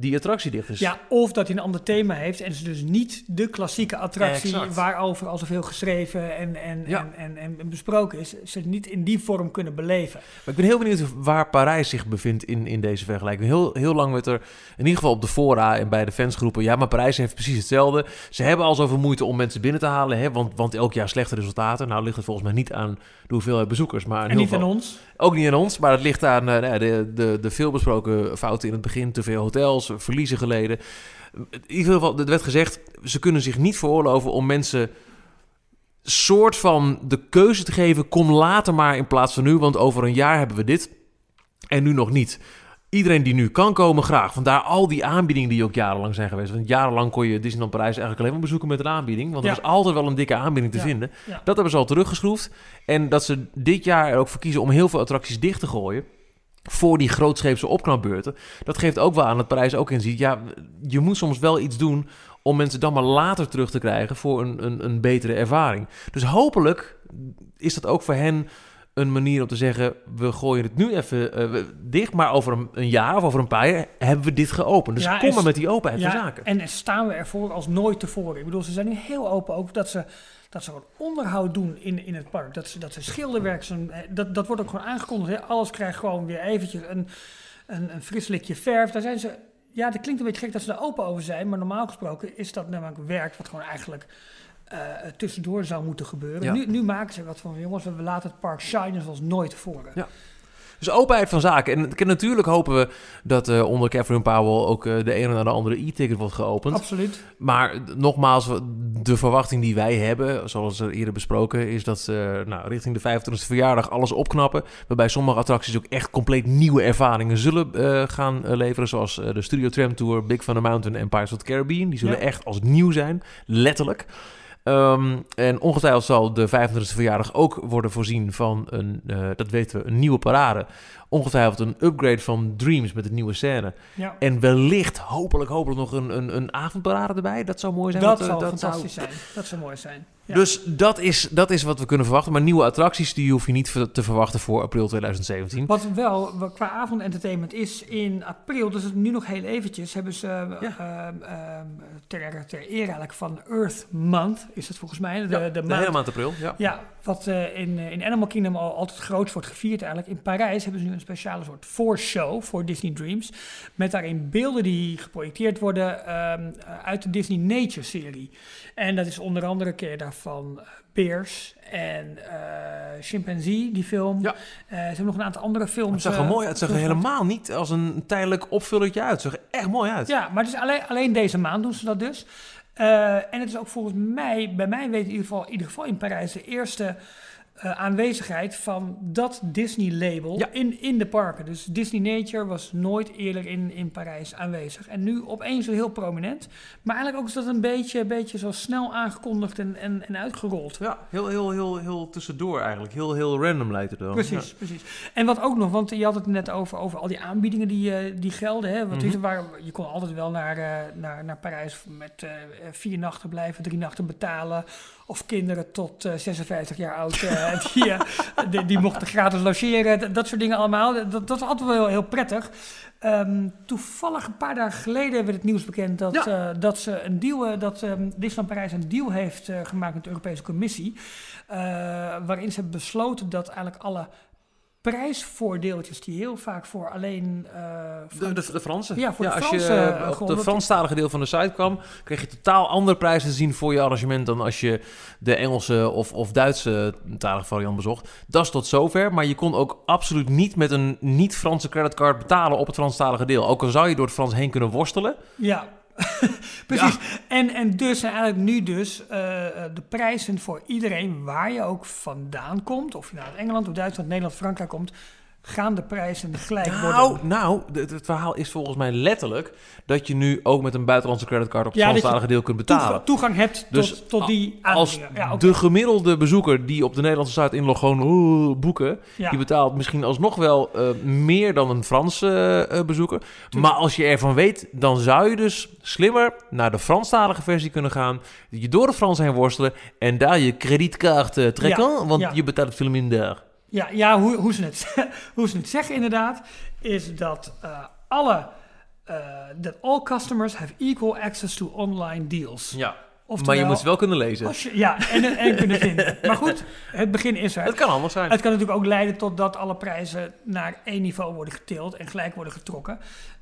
die attractie dicht is. Ja, of dat hij een ander thema heeft en ze dus niet de klassieke attractie Exact. waarover al zoveel geschreven en, en, Ja. en, en, en besproken is, ze niet in die vorm kunnen beleven. Maar ik ben heel benieuwd waar Parijs zich bevindt in, in deze vergelijking. Heel, heel lang werd er, in ieder geval op de fora en bij de fansgroepen... ja, maar Parijs heeft precies hetzelfde. Ze hebben al zoveel moeite om mensen binnen te halen... Hè, want, want elk jaar slechte resultaten. Nou ligt het volgens mij niet aan de hoeveelheid bezoekers... maar En heel niet veel... aan ons. Ook niet aan ons, maar het ligt aan eh, nou ja, de, de, de veelbesproken fouten in het begin. Te veel hotels, verliezen geleden. In ieder geval, er werd gezegd, ze kunnen zich niet veroorloven om mensen soort van de keuze te geven. Kom later maar in plaats van nu, want over een jaar hebben we dit en nu nog niet. Iedereen die nu kan komen, graag. Vandaar al die aanbiedingen die ook jarenlang zijn geweest. Want jarenlang kon je Disneyland Parijs eigenlijk alleen maar bezoeken met een aanbieding. Want er Ja. was altijd wel een dikke aanbieding te Ja. vinden. Ja. Dat hebben ze al teruggeschroefd. En dat ze dit jaar er ook voor kiezen om heel veel attracties dicht te gooien. Voor die grootscheepse opknapbeurten. Dat geeft ook wel aan dat Parijs ook inziet. Ja, je moet soms wel iets doen om mensen dan maar later terug te krijgen voor een, een, een betere ervaring. Dus hopelijk is dat ook voor hen een manier om te zeggen: we gooien het nu even eh, dicht, maar over een, een, jaar of over een paar jaar hebben we dit geopend. Dus Ja, kom maar met die openheid Ja, van zaken. en staan we ervoor als nooit tevoren. Ik bedoel, ze zijn nu heel open ook dat ze, dat ze gewoon onderhoud doen in, in het park. Dat ze, dat ze schilderwerk, zijn, dat, dat wordt ook gewoon aangekondigd. Hè. Alles krijgt gewoon weer eventjes een, een, een fris likje verf. Daar zijn ze, ja, dat klinkt een beetje gek dat ze daar open over zijn. Maar normaal gesproken is dat namelijk werk wat gewoon eigenlijk eh, tussendoor zou moeten gebeuren. Ja. Nu, nu maken ze wat van, jongens, we laten het park shinen zoals nooit tevoren. Ja. Dus openheid van zaken. En natuurlijk hopen we dat eh, onder Catherine Powell ook eh, de ene na de andere e-ticket wordt geopend. Absoluut. Maar nogmaals, de verwachting die wij hebben, zoals er eerder besproken, is dat ze nou, richting de 25e verjaardag alles opknappen. Waarbij sommige attracties ook echt compleet nieuwe ervaringen zullen eh, gaan leveren. Zoals de Studio Tram Tour, Big Thunder Mountain en Pirates of the Caribbean. Die zullen Ja. echt als nieuw zijn, letterlijk. Ehm, en ongetwijfeld zal de 25e verjaardag ook worden voorzien van een, eh, dat weten we, een nieuwe parade. Ongetwijfeld een upgrade van Dreams met een nieuwe scène. Ja. En wellicht, hopelijk, hopelijk nog een, een, een avondparade erbij. Dat zou mooi zijn. Dat eh, zou dat fantastisch zijn. Dat zou mooi zijn. Ja. Dus dat is, dat is wat we kunnen verwachten. Maar nieuwe attracties die hoef je niet te verwachten voor april 2017. Wat wel qua avondentertainment is in april, dus nu nog heel eventjes, hebben ze Ja. ehm, ehm, ter, ter ere eigenlijk van Earth Month, is het volgens mij, de, Ja, de, de maand. hele maand april. Ja. Ja, wat eh, in, eh, in Animal Kingdom al altijd groot wordt gevierd eigenlijk. In Parijs hebben ze nu een speciale soort voorshow voor Disney Dreams. Met daarin beelden die geprojecteerd worden ehm, eh, uit de Disney Nature serie. En dat is onder andere, ken je daarvan, eh, Bears en eh Chimpanzee, die film. Ja. Eh, ze hebben nog een aantal andere films. Het zag er eh, mooi uit. Het zag er helemaal niet als een tijdelijk opvullertje uit. Het zag er echt mooi uit. Ja, maar het is alleen, alleen deze maand doen ze dat dus. Eh, en het is ook volgens mij, bij mij weet in ieder geval, in ieder geval in Parijs, de eerste eh, aanwezigheid van dat Disney-label Ja. in, in de parken. Dus Disney Nature was nooit eerder in, in Parijs aanwezig. En nu opeens heel prominent. Maar eigenlijk ook is dat een beetje, beetje zo snel aangekondigd en, en, en uitgerold. Ja, heel, heel, heel, heel tussendoor eigenlijk. Heel, heel random lijkt het wel. Precies, precies. En wat ook nog, want je had het net over, over al die aanbiedingen die, eh, die gelden. Hè? Want er waren, je kon altijd wel naar, eh, naar, naar Parijs met vier nachten blijven, drie nachten betalen. Of kinderen tot eh, 56 jaar oud, eh, die, eh, die, die mochten gratis logeren. Dat, dat soort dingen allemaal. Dat, dat was altijd wel heel, heel prettig. Ehm, toevallig een paar dagen geleden werd het nieuws bekend dat, Ja. eh, dat ze een deal, eh, dat ehm, Disneyland Parijs een deal heeft eh, gemaakt met de Europese Commissie. eh, waarin ze hebben besloten dat eigenlijk alle prijsvoordeeltjes die heel vaak voor alleen eh, De, de, de Franse. Ja, voor de als je eh, eh, op de Franstalige deel van de site kwam, kreeg je totaal andere prijzen te zien voor je arrangement dan als je de Engelse of, of Duitse talige variant bezocht. Dat is tot zover, maar je kon ook absoluut niet met een niet-Franse creditcard betalen op het Franstalige deel. Ook al zou je door het Frans heen kunnen worstelen. Ja, precies. En, en dus zijn eigenlijk nu dus eh, eh, de prijzen voor iedereen, waar je ook vandaan komt, of je nou uit Engeland of Duitsland, Nederland, Frankrijk komt, gaan de prijzen gelijk Nou, worden. nou het, het verhaal is volgens mij letterlijk dat je nu ook met een buitenlandse creditcard op het Ja, Franstalige deel kunt betalen. Toegang, toegang hebt Dus tot, tot die Als. Ja, de gemiddelde bezoeker die op de Nederlandse site inloggt gewoon "Oh, boeken, Ja. die betaalt misschien alsnog wel eh, meer dan een Franse eh, bezoeker. Maar als je ervan weet, dan zou je dus slimmer naar de Franstalige versie kunnen gaan, je door de Frans heen worstelen en daar je kredietkaart eh, trekken, want je betaalt veel minder. Ja, ja hoe, hoe, ze het, hoe ze het zeggen inderdaad, is dat eh, alle, eh that all customers have equal access to online deals. Ja, Oftewel, maar je moet ze wel kunnen lezen. als je, ja, en, en kunnen vinden. Maar goed, het begin is er. Het kan anders zijn. Het kan natuurlijk ook leiden tot dat alle prijzen naar één niveau worden getild en gelijk worden getrokken.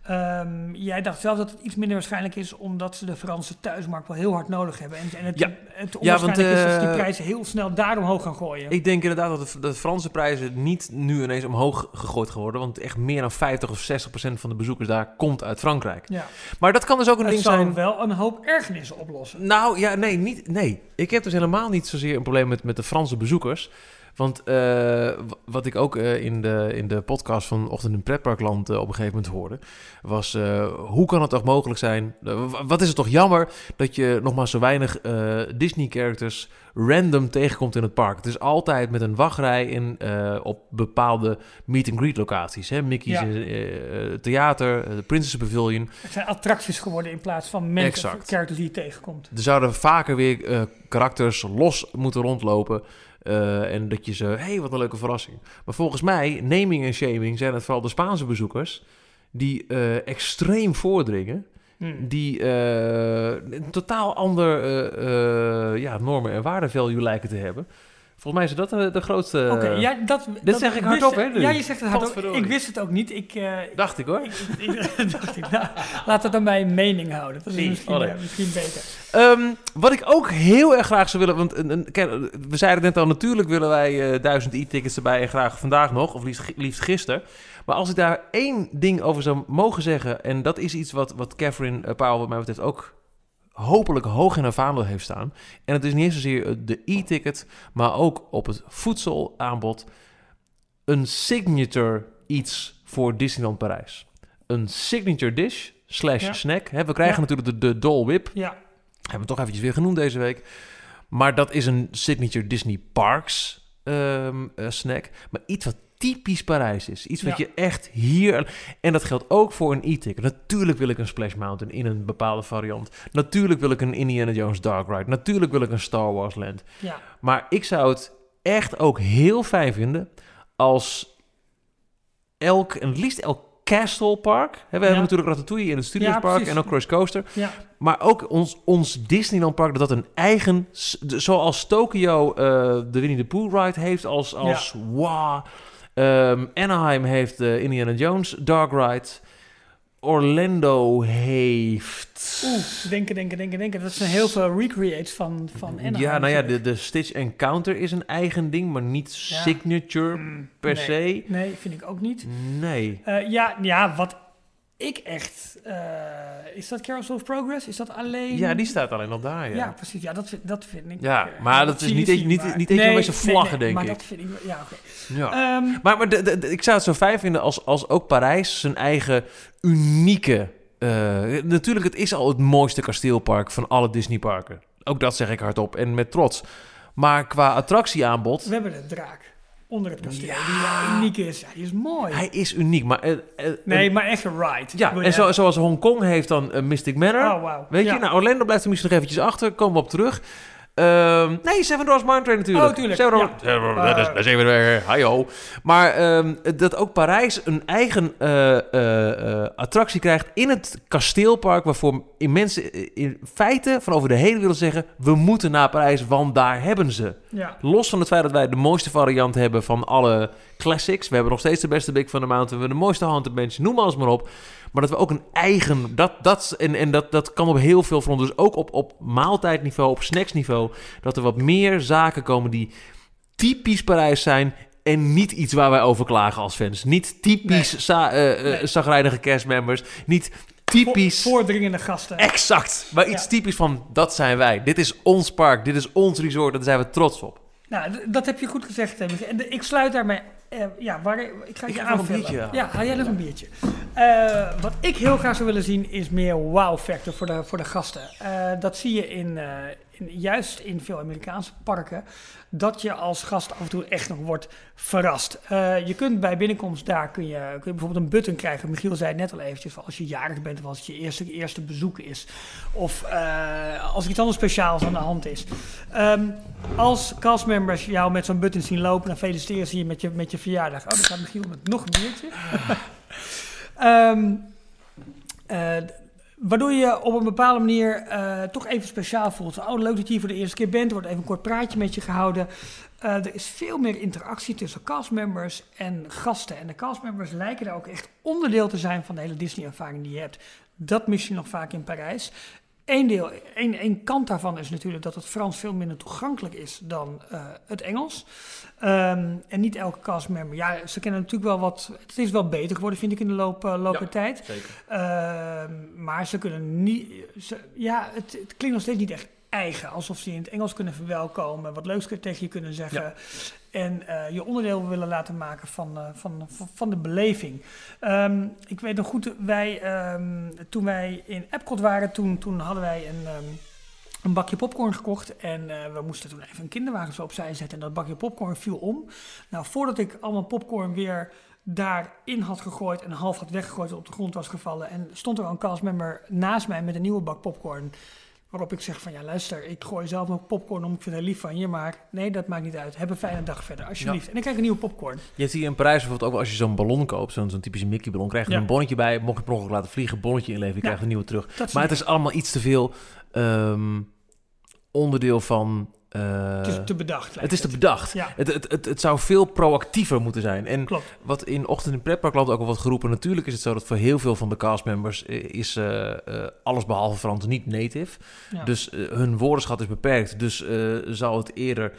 Ehm, jij dacht zelf dat het iets minder waarschijnlijk is, omdat ze de Franse thuismarkt wel heel hard nodig hebben. En, en het, Ja. het Ja, want, onwaarschijnlijk is dat ze die eh, prijzen heel snel daar omhoog gaan gooien. Ik denk inderdaad dat de, Franse prijzen niet nu ineens omhoog gegooid gaan worden. Want echt meer dan 50 of 60 procent van de bezoekers daar komt uit Frankrijk. ja. Maar dat kan dus ook een Het ding zou zijn. wel een hoop ergernissen oplossen. Nou ja, nee, niet, nee. Ik heb dus helemaal niet zozeer een probleem met, met de Franse bezoekers. Want eh, wat ik ook eh, in, de, in de podcast van Ochtend in Pretparkland eh, op een gegeven moment hoorde, was hoe kan het toch mogelijk zijn? wat is het toch jammer dat je nog maar zo weinig Disney-characters random tegenkomt in het park. Het is altijd met een wachtrij in, op bepaalde meet-and-greet locaties. Hè? Mickey's Ja. Theater, de Princess Pavilion. Het zijn attracties geworden in plaats van mensen, characters die je tegenkomt. Er zouden vaker weer karakters los moeten rondlopen. Eh, en dat je ze, hé, hey, wat een leuke verrassing. Maar volgens mij, naming en shaming zijn het vooral de Spaanse bezoekers die eh, extreem voordringen. Hmm. Die eh, een totaal ander ja, normen en waardevalue lijken te hebben. Volgens mij is dat de, de grootste... Oké, ja, dat, dat zeg ik hardop, hè? Ja, je zegt het hardop. Ik wist het ook niet. Ik, eh, Dacht ik hoor. ik, ik- dacht ik, nou, laat het dan bij een mening houden. Dat is misschien, oh nee. eh, misschien beter. Ehm, wat ik ook heel erg graag zou willen, want een, we zeiden net al, natuurlijk willen wij eh, duizend e-tickets erbij en graag vandaag nog, of liefst, liefst gisteren. Maar als ik daar één ding over zou mogen zeggen, en dat is iets wat, wat Catherine eh, Powell wat mij betreft ook hopelijk hoog in haar vaandel heeft staan. En het is niet eens zozeer eh, de e-ticket, maar ook op het voedselaanbod een signature iets voor Disneyland Parijs. Een signature dish slash Ja. snack. Hè, we krijgen Ja. natuurlijk de, de Dole Whip. Ja, Hebben we toch eventjes weer genoemd deze week. Maar dat is een signature Disney Parks ehm, eh, snack. Maar iets wat typisch Parijs is. Iets wat Ja. je echt hier... En dat geldt ook voor een e-ticket. Natuurlijk wil ik een Splash Mountain in een bepaalde variant. Natuurlijk wil ik een Indiana Jones Dark Ride. Natuurlijk wil ik een Star Wars Land. ja. Maar ik zou het echt ook heel fijn vinden als elk, en het liefst elk Castle Park. We hebben natuurlijk Ratatouille in het Studios Ja, Park en ook Cruise Coaster. ja. Maar ook ons, ons Disneyland Park, dat dat een eigen... Zoals Tokyo eh, de Winnie the Pooh ride heeft als, als wow. Ehm, Anaheim heeft de Indiana Jones Dark Ride. Orlando heeft... Oeh, denken, denken, denken, denken. Dat zijn heel veel recreates van, van Anaheim. ja, nou ja, de, de Stitch Encounter is een eigen ding, maar niet Ja. signature Mm, per nee. se. Nee, vind ik ook niet. Nee. Eh, ja, ja, wat ik echt... eh, is dat Carousel of Progress? Is dat alleen... Ja, die staat alleen al daar, Ja, ja. precies. Ja, dat vind, dat vind ik... Ja, eh, maar dat is niet niet- maar- niet eens met zijn vlaggen, denk maar ik. dat vind ik... Ja, oké. ja. Ehm, Maar, maar de, de- de- ik zou het zo fijn vinden als, als ook Parijs zijn eigen unieke... eh, natuurlijk, het is al het mooiste kasteelpark van alle Disneyparken. Ook dat zeg ik hardop en met trots. Maar qua attractieaanbod... we hebben de draak onder het kasteel. Ja. Die uniek is. Die is mooi. Hij is uniek, maar... eh, eh, nee, maar echt een ride. ja, en zo, zoals Hongkong heeft dan eh, Mystic Manor. Oh, wauw. Weet Ja. je, nou, Orlando blijft er misschien nog eventjes achter. Komen we op terug. Ehm, nee, Seven Dwarfs Mine Train natuurlijk. Oh, tuurlijk, Seven ja. Dwarfs- Seven Dwarfs- dat is- dat is even weer. Hajo. Maar ehm, dat ook Parijs een eigen eh, eh, eh, attractie krijgt in het kasteelpark... waarvoor in mensen eh, in feite van over de hele wereld zeggen... we moeten naar Parijs, want daar hebben ze. Ja. Los van het feit dat wij de mooiste variant hebben van alle classics. We hebben nog steeds de beste Big van de Mountain. We hebben de mooiste Haunted Mansion. Noem alles maar op. Maar dat we ook een eigen... Dat, dat, en en dat, dat kan op heel veel fronten. Dus ook op, op maaltijdniveau, op snacksniveau. Dat er wat meer zaken komen die typisch Parijs zijn... En niet iets waar wij over klagen als fans. Niet typisch Nee. za- eh, eh, Nee. castmembers. Niet typisch... Vo- voordringende gasten. Exact. Maar iets Ja. typisch van, dat zijn wij. Dit is ons park. Dit is ons resort. Daar zijn we trots op. Nou, dat heb je goed gezegd, ik sluit daarmee... eh, ja, waar, ik ga Ik nog een biertje. Ja, haal jij nog een biertje. Eh, wat ik heel graag zou willen zien is meer wow-factor voor de, voor de gasten. Eh, dat zie je in, juist in veel Amerikaanse parken. Dat je als gast af en toe echt nog wordt verrast. Eh, je kunt bij binnenkomst daar kun je, kun bijvoorbeeld een button krijgen. Michiel zei het net al eventjes. Als je jarig bent of als het je eerste, eerste bezoek is. Of eh, als er iets anders speciaals aan de hand is. Ehm, als castmembers jou met zo'n button zien lopen, dan feliciteren ze je met je, met je verjaardag. Oh, dan gaat Michiel met nog een biertje. D- waardoor je op een bepaalde manier eh, toch even speciaal voelt. Oh, leuk dat je hier voor de eerste keer bent. Er wordt even een kort praatje met je gehouden. Eh, er is veel meer interactie tussen castmembers en gasten. En de castmembers lijken daar ook echt onderdeel te zijn van de hele Disney-ervaring die je hebt. Dat mis je nog vaak in Parijs. Eén, deel, één, één kant daarvan is natuurlijk dat het Frans veel minder toegankelijk is dan eh, het Engels. Ehm, en niet elke castmember. Ja, ze kennen natuurlijk wel wat. Het is wel beter geworden, vind ik, in de loop, eh, loop Ja. der tijd. Zeker. Ehm, maar ze kunnen niet. Ze, ja, het, het klinkt nog steeds niet echt eigen. Alsof ze in het Engels kunnen verwelkomen, wat leuks tegen je kunnen zeggen. En eh, je onderdeel willen laten maken van, uh, van, van de beleving. Um, ik weet nog goed, wij, um, toen wij in Epcot waren, toen, toen hadden wij een, um, een bakje popcorn gekocht. En uh, we moesten toen even een kinderwagen zo opzij zetten. En dat bakje popcorn viel om. Nou, voordat ik allemaal popcorn weer daarin had gegooid en half had weggegooid op de grond was gevallen. En stond er al een castmember naast mij met een nieuwe bak popcorn. Waarop ik zeg van ja, luister, ik gooi zelf nog popcorn om, ik vind het lief van je, maar nee, dat maakt niet uit. Heb een fijne dag verder, alsjeblieft. Ja. En ik krijg een nieuwe popcorn. Je hebt hier in Parijs bijvoorbeeld ook als je zo'n ballon koopt, zo'n zo'n typische Mickey ballon, krijg je ja. een bonnetje bij. Mocht je per laten vliegen, bonnetje inleveren, je ja. krijgt een nieuwe terug. Maar het is allemaal iets te veel um, onderdeel van uh, het is te bedacht. Het is te bedacht. Ja. Het, het, het, het, zou veel proactiever moeten zijn. En Klopt. wat in Ochtend in Pretparkland ook al wordt geroepen... natuurlijk is het zo dat voor heel veel van de castmembers... is uh, uh, alles behalve Frans niet native. Ja. Dus hun woordenschat is beperkt. Dus zal het eerder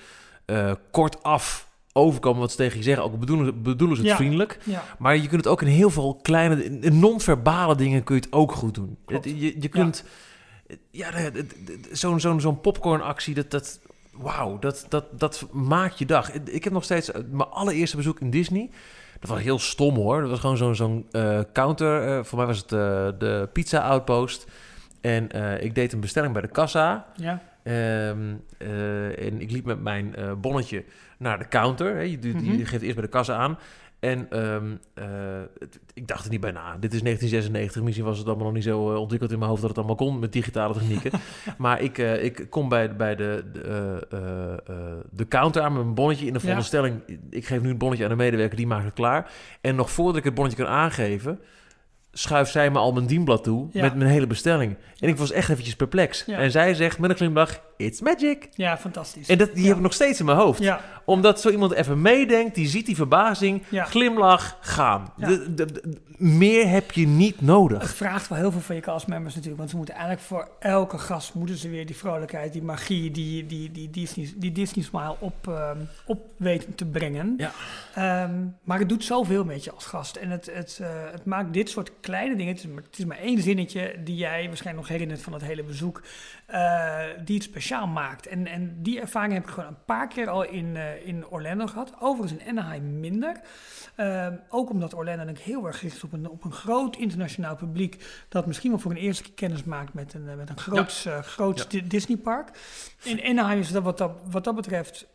kortaf overkomen wat ze tegen je zeggen. Ook bedoelen, bedoelen ze het Ja. vriendelijk. Ja. Maar je kunt het ook in heel veel kleine... in non-verbale dingen kun je het ook goed doen. Je, je kunt... Ja, de- de- zo'n zo'n zo'n popcornactie, dat... dat Wauw, dat, dat, dat maakt je dag. Ik heb nog steeds eh, mijn allereerste bezoek in Disney. Dat was heel stom hoor. Dat was gewoon zo'n zo'n eh, counter. eh, voor mij was het de pizza outpost. En ik deed een bestelling bij de kassa. Ja. Ehm, eh, en ik liep met mijn bonnetje naar de counter. Hè. Je, die, die Mhm. geeft eerst bij de kassa aan. En ehm, eh, ik dacht er niet bij na. Dit is 1996. Misschien was het allemaal nog niet zo eh, ontwikkeld in mijn hoofd dat het allemaal kon met digitale technieken. maar ik, eh, ik kom bij, bij de, de, de counter aan met mijn bonnetje in de Ja. veronderstelling. Ik geef nu het bonnetje aan de medewerker, die maakt het klaar. En nog voordat ik het bonnetje kan aangeven, schuift zij me al mijn dienblad toe Ja. met mijn hele bestelling. En ik was echt eventjes perplex. Ja. En zij zegt met een glimlach, it's magic. ja, fantastisch. En dat, die Ja. heb ik nog steeds in mijn hoofd. Ja, Omdat zo iemand even meedenkt, die ziet die verbazing, Ja. glimlach, gaan. Ja. De- de- de- meer heb je niet het nodig. vraagt wel heel veel van je castmembers natuurlijk. Want ze moeten eigenlijk voor elke gast moeten ze weer die vrolijkheid, die magie, die, die, die, Disney, die Disney smile op, ehm, op weten te brengen. Ja. Ehm, maar het doet zoveel met je als gast. En het, het, eh, het maakt dit soort kleine dingen. Het is, maar, het is maar één zinnetje die jij waarschijnlijk nog herinnert van het hele bezoek. Eh, die het speciaal maakt. En, en die ervaring heb ik gewoon een paar keer al in, eh, in Orlando gehad. Overigens in Anaheim minder. Ehm, ook omdat Orlando denk ik heel erg gericht is op een, op een groot internationaal publiek. Dat misschien wel voor een eerste keer kennis maakt met een, eh, met een groots, eh, groots Ja. Di- Disneypark. In Anaheim is dat wat dat, wat dat betreft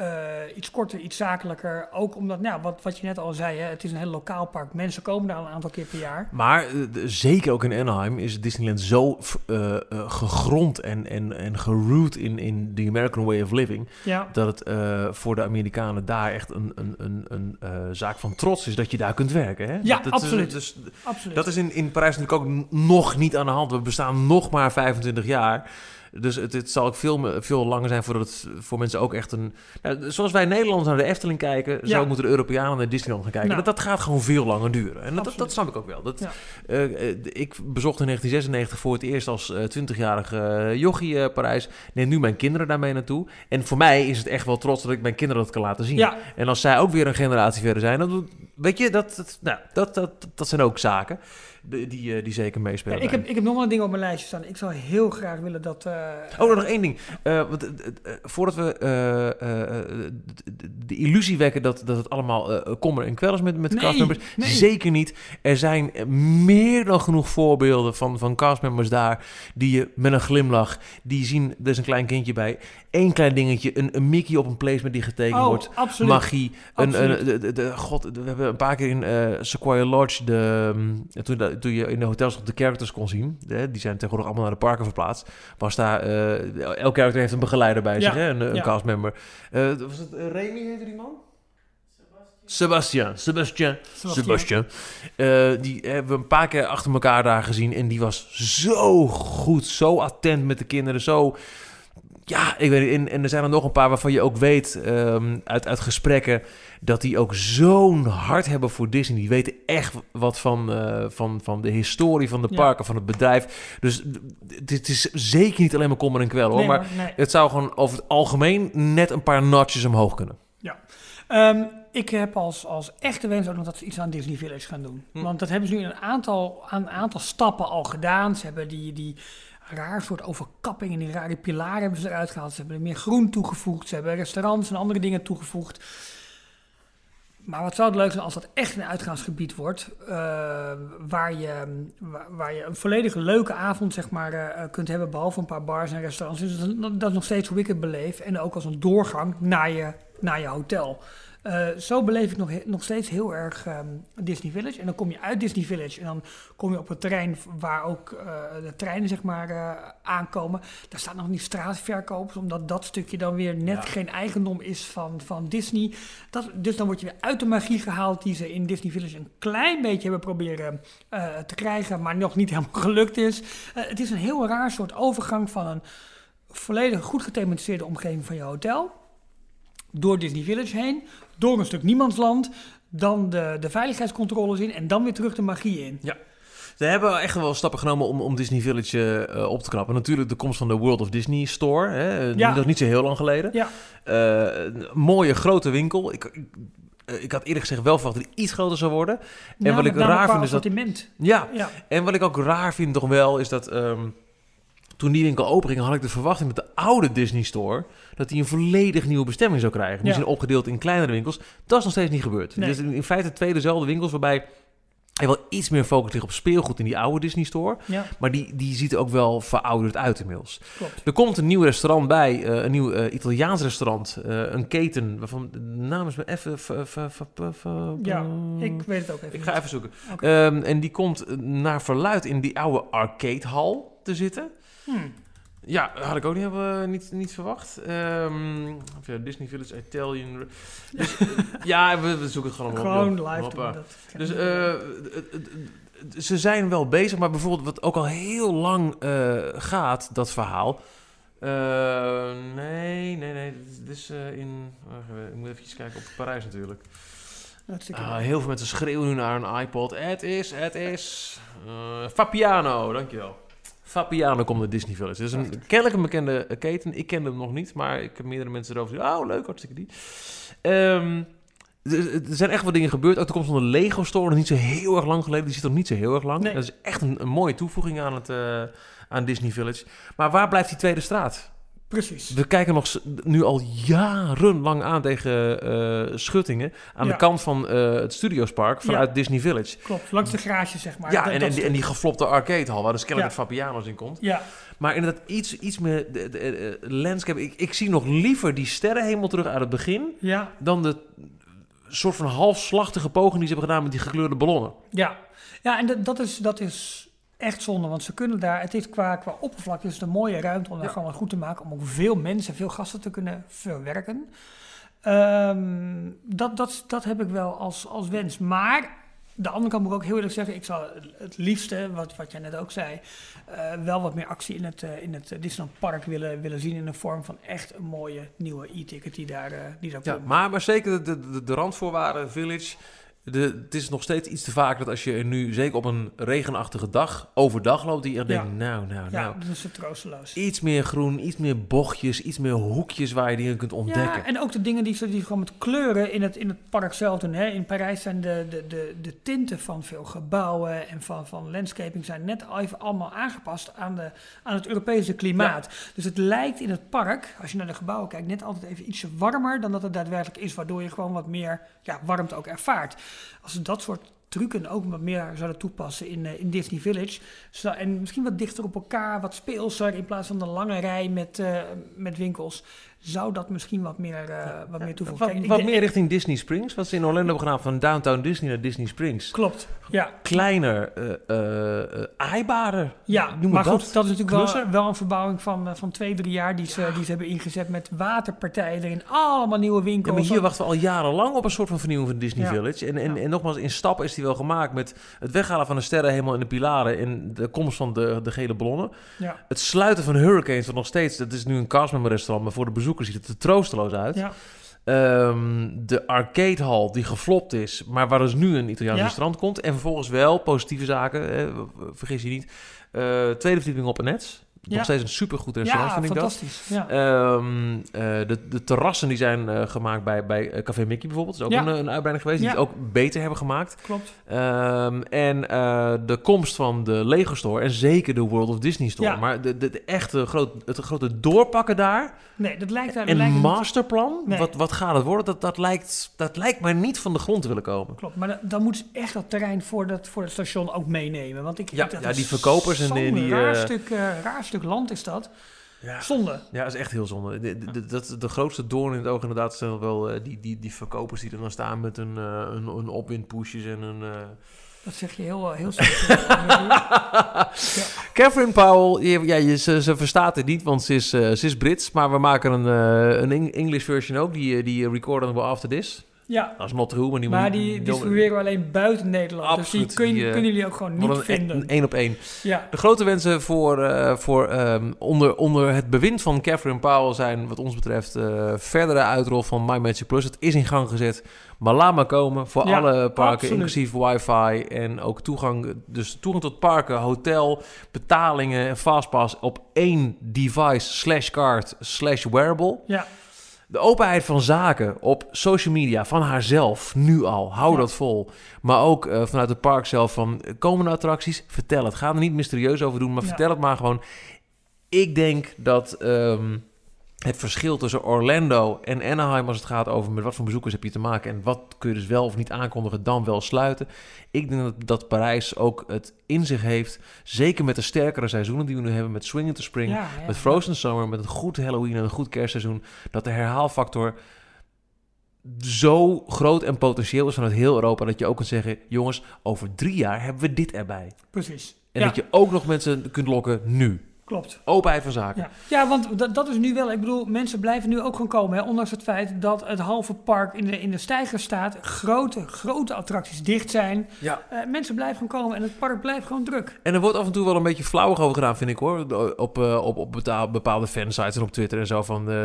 eh, iets korter, iets zakelijker. Ook omdat, nou, wat, wat je net al zei, hè, het is een heel lokaal park. Mensen komen daar al een aantal keer per jaar. Maar eh, zeker ook in Anaheim is Disneyland zo eh, gegrond en, en, en geroot in, in the American way of living. Ja, Dat het voor de Amerikanen daar echt een, een, een, een zaak van trots is dat je daar kunt werken. Hè? Ja, dat, absoluut. Dus, absoluut. Dat is in, in Parijs natuurlijk ook nog niet aan de hand. We bestaan nog maar 25 jaar. Dus het, het zal ook veel, veel langer zijn voordat het voor mensen ook echt een... Nou, zoals wij Nederlanders naar de Efteling kijken... zo moeten de Europeanen naar Disneyland gaan kijken. Nou. dat, dat gaat gewoon veel langer duren. En dat, dat, snap ik ook wel. Dat, Ja. eh, eh, ik bezocht in 1996 voor het eerst als eh, 20-jarige eh, jochie Parijs. Neem nu mijn kinderen daarmee naartoe. En voor mij is het echt wel trots dat ik mijn kinderen dat kan laten zien. Ja, En als zij ook weer een generatie verder zijn, dan weet je, dat, dat, nou, dat, dat, dat zijn ook zaken die, die, eh, die zeker meespelen. ik, heb, ik heb nog wel een ding op mijn lijstje staan. Ik zou heel graag willen dat... eh, Oh, nog één ding. Eh, want, voordat we de, de- de illusie wekken dat, dat het allemaal kommer en kwel is met, met Nee, castmembers. nee. Zeker niet. Er zijn meer dan genoeg voorbeelden van, van castmembers daar die je met een glimlach, die zien, er is een klein kindje bij, één klein dingetje, een, een Mickey op een placement die getekend oh, wordt. absoluut. Magie. Een, een, de, de, de- god, we hebben een paar keer in Sequoia Lodge, de, mm, toen, dat- toen je in de hotels nog de characters kon zien, hè, die zijn tegenwoordig allemaal naar de parken verplaatst, was daar, eh, elk character heeft een begeleider bij zich, Ja, hè, een, een ja. castmember. Eh, was het uh, Remy, heette die man? Sebastian. Sebastian. Sebastian. Sebastian. Eh, die hebben we een paar keer achter elkaar daar gezien. En die was zo goed, zo attent met de kinderen. Zo. Ja, ik weet. En, en er zijn er nog een paar waarvan je ook weet ehm, uit, uit gesprekken. dat die ook zo'n hart hebben voor Disney. Die weten echt wat van, eh, van, van de historie van de Ja. parken, van het bedrijf. Dus d- het is zeker niet alleen maar kommer en kwel hoor. Nee, maar maar nee. het zou gewoon over het algemeen net een paar notches omhoog kunnen. Ehm, ik heb als, als echte wens ook nog dat ze iets aan Disney Village gaan doen. Hm. Want dat hebben ze nu in een aantal, aan een aantal stappen al gedaan. Ze hebben die, die raar soort overkapping. En die rare pilaren hebben ze eruit gehaald. Ze hebben er meer groen toegevoegd. Ze hebben restaurants en andere dingen toegevoegd. Maar wat zou het leuk zijn als dat echt een uitgaansgebied wordt, uh, waar, je, waar, je een volledige leuke avond zeg maar, uh, kunt hebben, behalve een paar bars en restaurants. Dus dat, dat nog steeds hoe ik het beleef en ook als een doorgang naar je, naar je hotel. Uh, zo beleef ik nog, nog steeds heel erg um, Disney Village. En dan kom je uit Disney Village en dan kom je op het terrein waar ook uh, de treinen zeg maar uh, aankomen. Daar staan nog niet straatverkopers, omdat dat stukje dan weer net ja. geen eigendom is van, van Disney. Dat, dus dan word je weer uit de magie gehaald die ze in Disney Village een klein beetje hebben proberen te krijgen, maar nog niet helemaal gelukt is. het is een heel raar soort overgang van een volledig goed gethematiseerde omgeving van je hotel door Disney Village heen, door een stuk niemandsland, dan de, de veiligheidscontroles in en dan weer terug de magie in. Ja. Ze hebben echt wel stappen genomen om, om Disney Village uh, op te knappen. Natuurlijk de komst van de World of Disney Store. Hè? Ja. Dat is niet zo heel lang geleden. Ja. Uh, mooie grote winkel. Ik, ik, ik, had eerder gezegd wel verwacht dat die iets groter zou worden. Ja, en wat ik raar vind is dat... Ja, ja, ja, en wat ik ook raar vind toch wel is dat... Um, toen die winkel openging, had ik de verwachting met de oude Disney Store dat die een volledig nieuwe bestemming zou krijgen. Die ja. zijn opgedeeld in kleinere winkels. Dat is nog steeds niet gebeurd. Nee. Dus in feite twee dezelfde winkels waarbij er wel iets meer focus ligt op speelgoed in die oude Disney Store. Ja. Maar die, die ziet er ook wel verouderd uit inmiddels. Klopt. Er komt een nieuw restaurant bij, uh, een nieuw uh, Italiaans restaurant. Uh, een keten waarvan de naam is me even... Ja, ik weet het ook even. Ik ga even zoeken. Okay. Um, en die komt naar verluid in die oude arcadehal te zitten. Hmm. Ja, had ik ook niet, uh, niet, niet verwacht. Um, ja, Disney Village Italian. Dus, ja, we, we, zoeken het gewoon op. Gewoon op, live doen. Dat dus uh, ze zijn wel bezig, maar bijvoorbeeld wat ook al heel lang uh, gaat, dat verhaal. nee, nee, nee. Dit is in. ik moet even kijken op Parijs natuurlijk. Ah, heel veel mensen schreeuwen nu naar een iPod. Het is, het is. Fabiano, dankjewel. Fabiano komt naar Disney Village. Dat is een kennelijk een bekende keten. Ik ken hem nog niet, maar ik heb meerdere mensen erover gezegd. Oh, leuk, hartstikke die. Um, er zijn echt wat dingen gebeurd. Ook de komst van de Lego Store, nog niet zo heel erg lang geleden. Die zit nog niet zo heel erg lang. Nee. Dat is echt een, een, mooie toevoeging aan, het, uh, aan Disney Village. Maar waar blijft die tweede straat? Precies. We kijken nog nu al jarenlang aan tegen uh, schuttingen aan Ja. de kant van uh, het Studiospark vanuit Ja. Disney Village. Klopt, langs de garage zeg maar. Ja, Dat- en, dat en, die, en die geflopte arcadehal waar dus kennelijk Ja. Fabiano's in komt. Ja, Maar inderdaad iets, iets meer de, de, de- de landscape. Ik, ik zie nog liever die sterrenhemel terug uit het begin ja, dan de soort van halfslachtige poging die ze hebben gedaan met die gekleurde ballonnen. ja. Ja, en dat, dat, is, dat is echt zonde, want ze kunnen daar, het is qua, qua oppervlakte is het een mooie ruimte om daar Ja. gewoon wat goed te maken, om ook veel mensen, veel gasten te kunnen verwerken. Ehm, dat, dat, dat heb ik wel als, als wens. Maar de andere kant moet ik ook heel eerlijk zeggen, ik zou het liefste, wat, wat jij net ook zei, eh, wel wat meer actie in het, eh, in het Disneyland Park willen, willen zien in de vorm van echt een mooie nieuwe e-ticket die daar, eh, die daar Ja, komt. maar, maar zeker de, de, de randvoorwaarden, Village. De, het is nog steeds iets te vaak dat als je nu, zeker op een regenachtige dag, overdag loopt, die je echt Ja. denkt, nou, nou, ja, nou. dat is het troosteloos. Iets meer groen, iets meer bochtjes, iets meer hoekjes waar je dingen kunt ontdekken. Ja, en ook de dingen die ze die gewoon met kleuren in het, in het park zelf doen. Hè. In Parijs zijn de, de, de, de tinten van veel gebouwen en van, van landscaping zijn net even allemaal aangepast aan, de, aan het Europese klimaat. Dus het lijkt in het park, als je naar de gebouwen kijkt, net altijd even ietsje warmer dan dat het daadwerkelijk is. Waardoor je gewoon wat meer ja, warmte ook ervaart. Als ze dat soort trucken ook wat meer zouden toepassen in, eh, in Disney Village. En misschien wat dichter op elkaar, wat speelser in plaats van de lange rij met, eh, met winkels. Zou dat misschien wat meer, eh, wat meer toevoegen? Wat, Kijk, meer richting Disney Springs, wat ze in Orlando hebben gedaan, van Downtown Disney naar Disney Springs. Klopt, ja. Kleiner, eh eh, eh, aaibaarder. Ja, Noem maar goed, dat is natuurlijk wel, wel een verbouwing van, eh, van twee, drie jaar die ze, die ze hebben ingezet met waterpartijen erin. Allemaal nieuwe Ja, winkels. maar hier wachten we al jarenlang op een soort van vernieuwing van Disney Ja. Village. En, en, Ja. en nogmaals, in stappen is die wel gemaakt met het weghalen van de sterren helemaal in de pilaren en de komst van de, de gele ballonnen. Ja, Het sluiten van Hurricanes, wat nog steeds, dat is nu een castmember restaurant, maar voor de bezoekers ziet het er troosteloos uit. ja, Ehm, de arcadehal die geflopt is, maar waar dus nu een Italiaans Ja. restaurant komt. En vervolgens wel positieve zaken, eh, vergis je niet. Eh, tweede verdieping op een net. Ja. Nog steeds een supergoed restaurant, Ja, vind ik dat. fantastisch. Ja. Eh, de, de terrassen die zijn eh, gemaakt bij, bij eh, Café Mickey bijvoorbeeld. Dat is ook Ja. een, een uitbreiding geweest. Die het ook beter hebben gemaakt. Klopt. Ehm, en de komst van de Lego Store en zeker de World of Disney Store. Maar de, de, de echte groot, het grote doorpakken daar Nee, dat lijkt daar... en lijkt niet- masterplan, Nee. wat, wat gaat het worden? Dat, dat, lijkt, dat lijkt maar niet van de grond te willen komen. Klopt, maar dan, dan moeten ze echt dat terrein voor, dat, voor het station ook meenemen. Want ik, Ja, dat ja, die verkopers en die- die, raar, stuk, raar stuk land is dat. Ja. Zonde. Ja, dat is echt heel zonde. De, de, de, dat, de grootste doorn in het oog inderdaad zijn wel eh, die, die, die verkopers die er dan staan met hun, eh hun, hun opwindpoesjes en hun... eh, Dat zeg je heel, heel slecht. Catherine Powell, je- ja, je, ze, ze verstaat het niet, want ze is, eh, ze is Brits. Maar we maken een, eh, een Eng- English version ook, die, die recorden we after this. Ja, Dat is maar die maar die distribueren we alleen buiten Nederland. Absoluut, Dus die, kun, die, eh, kunnen jullie ook gewoon niet Wat een, vinden. een één op één. ja, De grote wensen voor, eh, voor ehm, onder, onder het bewind van Catherine Powell zijn wat ons betreft eh, verdere uitrol van My Magic Plus. Het is in gang gezet, maar laat maar komen voor Ja, alle parken, absoluut. inclusief wifi en ook toegang, dus toegang tot parken, hotel, betalingen en fastpass op één device slash card slash wearable. ja, De openheid van zaken op social media van haarzelf, nu al, hou Ja. dat vol. Maar ook eh, vanuit het park zelf van eh, komende attracties, vertel het. Ga er niet mysterieus over doen, maar Ja. vertel het maar gewoon. Ik denk dat ehm, het verschil tussen Orlando en Anaheim als het gaat over met wat voor bezoekers heb je te maken en wat kun je dus wel of niet aankondigen, dan wel sluiten. Ik denk dat, dat Parijs ook het in zich heeft, zeker met de sterkere seizoenen die we nu hebben met Swing into Spring, ja, ja. met Frozen Summer, met een goed Halloween en een goed kerstseizoen, dat de herhaalfactor zo groot en potentieel is vanuit heel Europa dat je ook kunt zeggen, jongens, over drie jaar hebben we dit erbij. Precies. En ja, dat je ook nog mensen kunt lokken nu. Klopt. Openheid van zaken. Ja, ja want dat, dat is nu wel. Ik bedoel, mensen blijven nu ook gewoon komen. Hè, ondanks het feit dat het halve park in de, in de stijger staat. Grote, grote attracties dicht zijn. Ja. Eh, mensen blijven gewoon komen en het park blijft gewoon druk. En er wordt af en toe wel een beetje flauwig over gedaan, vind ik hoor. Op, eh, op, op betaal- bepaalde fansites en op Twitter en zo. Van, eh,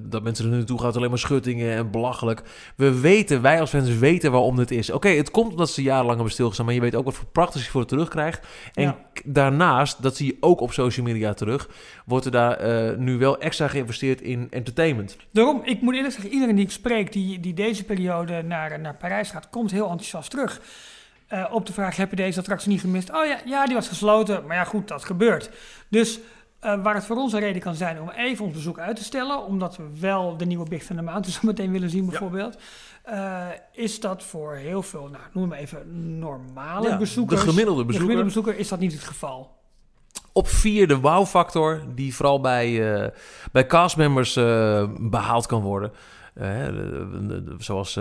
dat mensen er naartoe gaan, alleen maar schuttingen en belachelijk. We weten, wij als fans weten waarom dit is. Oké, het komt omdat ze jarenlang hebben stilgestaan. Maar je weet ook wat voor prachtig je voor het terugkrijgt. En Ja. daarnaast, dat zie je ook op social media terug. Wordt er daar eh, nu wel extra geïnvesteerd in entertainment. Daarom, ik moet eerlijk zeggen, iedereen die ik spreek die, die deze periode naar, naar Parijs gaat, komt heel enthousiast terug. Eh, op de vraag, heb je deze attractie niet gemist? Oh ja, ja, die was gesloten. Maar ja, goed, dat gebeurt. Dus eh, waar het voor ons een reden kan zijn om even ons bezoek uit te stellen, omdat we wel de nieuwe Big Thunder Mountain zo meteen willen zien bijvoorbeeld, is dat voor heel veel, nou, noem maar even, normale Ja, bezoekers. De gemiddelde de bezoeker. gemiddelde bezoeker is dat niet het geval. Op vier de wow-factor, die vooral bij, eh, bij castmembers eh, behaald kan worden. De- de- de- zoals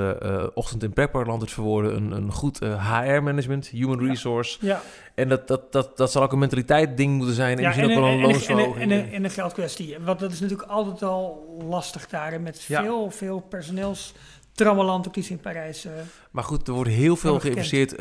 Ochtend in Pretparkland het verwoorden, een, een goed HR-management, human resource. Ja, En dat, dat, dat, dat zal ook een mentaliteit ding moeten zijn. En ja misschien en, ook wel en, een en, en, loonsverhoging. en, en, en een geldkwestie. Want dat is natuurlijk altijd al lastig daar. Met Ja. veel, veel personeelstrammeland ook die ze in Parijs... Maar goed, er wordt heel veel geïnvesteerd.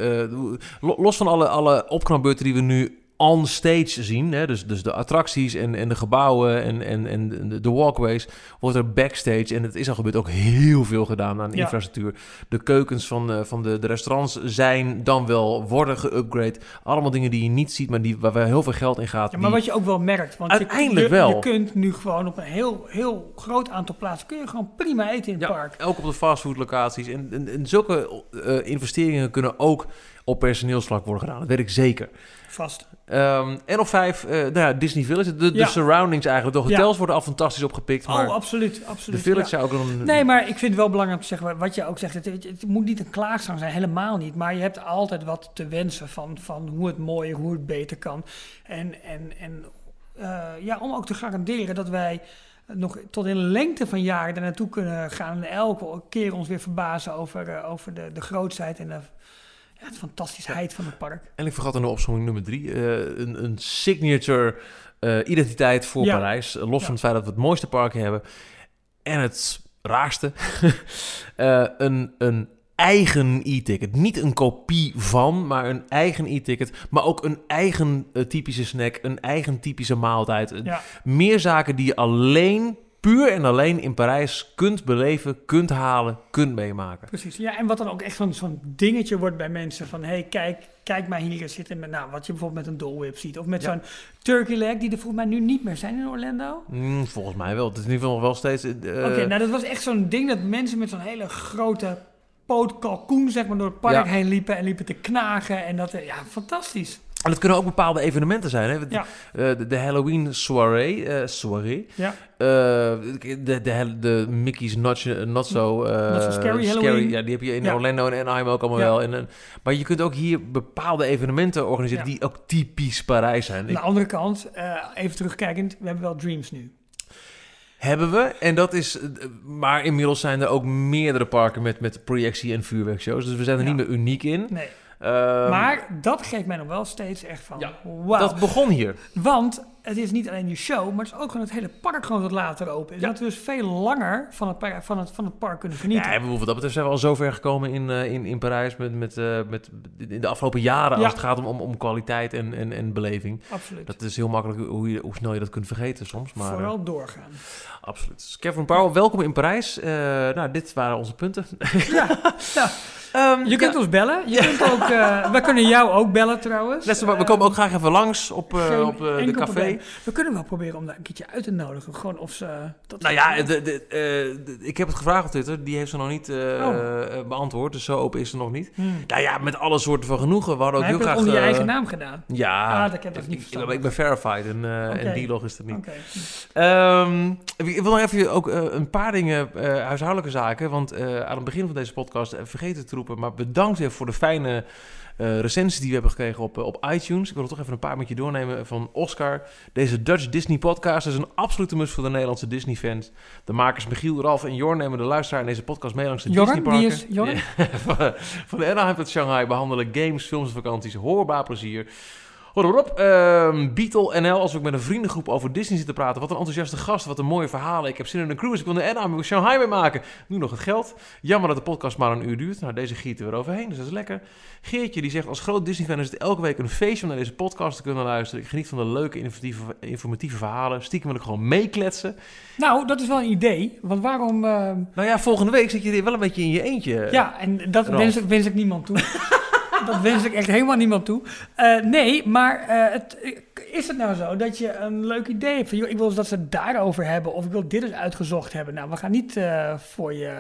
lo- los van alle, alle opknapbeurten die we nu on stage zien, hè, dus, dus de attracties en, en de gebouwen en, en, en de, walkways, wordt er backstage, en het is al gebeurd, ook heel veel gedaan aan Ja. infrastructuur. De keukens van, eh, van de, de restaurants zijn dan wel, worden geupgrade. Allemaal dingen die je niet ziet, maar die, waar waar heel veel geld in gaat. Ja, maar die- wat je ook wel merkt, want je- Uiteindelijk je, wel. je kunt nu gewoon op een heel, heel groot aantal plaatsen kun je gewoon prima eten in het Ja, park. ook op de fastfoodlocaties. En, en, en zulke eh, investeringen kunnen ook op personeelsvlak worden gedaan. Dat weet ik zeker. Vast. Ehm, en op vijf, eh, nou ja, Disney Village. De, de Ja. surroundings eigenlijk. De Ja. hotels worden al fantastisch opgepikt. Maar oh, absoluut, de absoluut. Village ja. zou ook een... Nee, maar ik vind het wel belangrijk om te zeggen, wat je ook zegt, het, het, moet niet een klaagzang zijn, helemaal niet. Maar je hebt altijd wat te wensen van, van hoe het mooier, hoe het beter kan. En, en, en eh, ja, om ook te garanderen dat wij nog tot in lengte van jaren daar naartoe kunnen gaan en elke keer ons weer verbazen over, eh, over de, de grootsheid en de, ja, de fantastischheid van het park. En ik vergat in de opzomming nummer drie. eh, een, een signature eh, identiteit voor Ja. Parijs. Los Ja. van het feit dat we het mooiste park hebben. En het raarste. eh, een, een eigen e-ticket. Niet een kopie van, maar een eigen e-ticket. Maar ook een eigen eh, typische snack. Een eigen typische maaltijd. Ja, Meer zaken die je alleen puur en alleen in Parijs kunt beleven, kunt halen, kunt meemaken. Precies, ja, en wat dan ook echt zo'n zo'n dingetje wordt bij mensen van, hey, kijk, kijk mij hier zitten met, nou, wat je bijvoorbeeld met een Dole Whip ziet, of met Ja. zo'n turkey leg, die er volgens mij nu niet meer zijn in Orlando. Mm, volgens mij wel. Het is in ieder geval nog wel steeds... eh, Oké, nou dat was echt zo'n ding dat mensen met zo'n hele grote poot kalkoen, zeg maar, door het park Ja. heen liepen en liepen te knagen en dat, eh, ja, fantastisch. En het kunnen ook bepaalde evenementen zijn. Hè? Ja. Eh, de, de Halloween soirée, eh, soirée. Ja. Eh, de, de, de Mickey's Not, not So, Not So Scary Halloween. Ja, die heb je in Ja. Orlando en Anaheim ook allemaal wel. En, maar je kunt ook hier bepaalde evenementen organiseren die ook typisch Parijs zijn. Aan de andere kant, even terugkijkend, we hebben wel Dreams nu. Hebben we. En dat is... Maar inmiddels zijn er ook meerdere parken met, met projectie- en vuurwerkshows. Dus we zijn er niet meer uniek in. Nee, maar dat geeft mij nog wel steeds echt van, Ja, wauw. dat begon hier. Want het is niet alleen die show, maar het is ook gewoon het hele park gewoon wat later open is. Ja. Dat we dus veel langer van het, par- van het, van het park kunnen Ja, genieten. en wat dat betreft zijn we al zo ver gekomen in, eh, in, in Parijs met, met, eh, met in de afgelopen jaren Ja. als het gaat om, om, om kwaliteit en, en, en beleving. Absoluut. Dat is heel makkelijk hoe, je, hoe snel je dat kunt vergeten soms. Maar, Vooral eh, doorgaan. absoluut. Dus Kevin Powell, welkom in Parijs. Nou, dit waren onze punten. Ja, Ehm, je kunt ons bellen. Je kunt ook, eh, we kunnen jou ook bellen trouwens. Maar we Eh, komen ook graag even langs op, eh, op eh, de café. probleem. We kunnen wel proberen om daar een keertje uit te nodigen. Gewoon of ze... Dat Nou ja, de, de, eh, de- ik heb het gevraagd op Twitter. Die heeft ze nog niet eh, Oh. beantwoord. Dus zo open is ze nog niet. Hmm. Nou ja, met alle soorten van genoegen. We hadden ook Maar heel je het graag... onder je eigen naam gedaan? Ja, Ah, dat heb ik niet ik, ben verified en, eh en D-log is dat niet. Oké. Ehm, ik wil nog even ook een paar dingen, eh, huishoudelijke zaken. Want eh, aan het begin van deze podcast eh, vergeten te roepen. Maar bedankt weer voor de fijne eh recensies die we hebben gekregen op, eh, op iTunes. Ik wil er toch even een paar met je doornemen van Oscar. Deze Dutch Disney podcast is een absolute must voor de Nederlandse Disney fans. De makers Michiel, Ralf en Jorn nemen de luisteraar in deze podcast mee langs de Disney parken. Jorn? van, van de Anaheim tot Shanghai behandelen games, films en vakanties, hoorbaar plezier. Hoor op, ehm Beatle NL, als we met een vriendengroep over Disney zitten praten. Wat een enthousiaste gast, wat een mooie verhalen. Ik heb zin in een cruise, ik wil naar Anaheim, ik Shanghai mee maken. Nu nog het geld. Jammer dat de podcast maar een uur duurt. Nou, deze gieten we eroverheen, dus dat is lekker. Geertje, die zegt, als groot Disney-fan is het elke week een feestje om naar deze podcast te kunnen luisteren. Ik geniet van de leuke, informatieve, informatieve verhalen. Stiekem wil ik gewoon meekletsen. Nou, dat is wel een idee. Want waarom... eh, Nou ja, volgende week zit je wel een beetje in je eentje. Ja, en dat wens ik niemand toe. dat wens ik echt helemaal niemand toe. Eh, nee, maar eh, het, is het nou zo dat je een leuk idee hebt van... Joh, ik wil dat ze het daarover hebben of ik wil dit eens uitgezocht hebben. Nou, we gaan niet eh, voor je...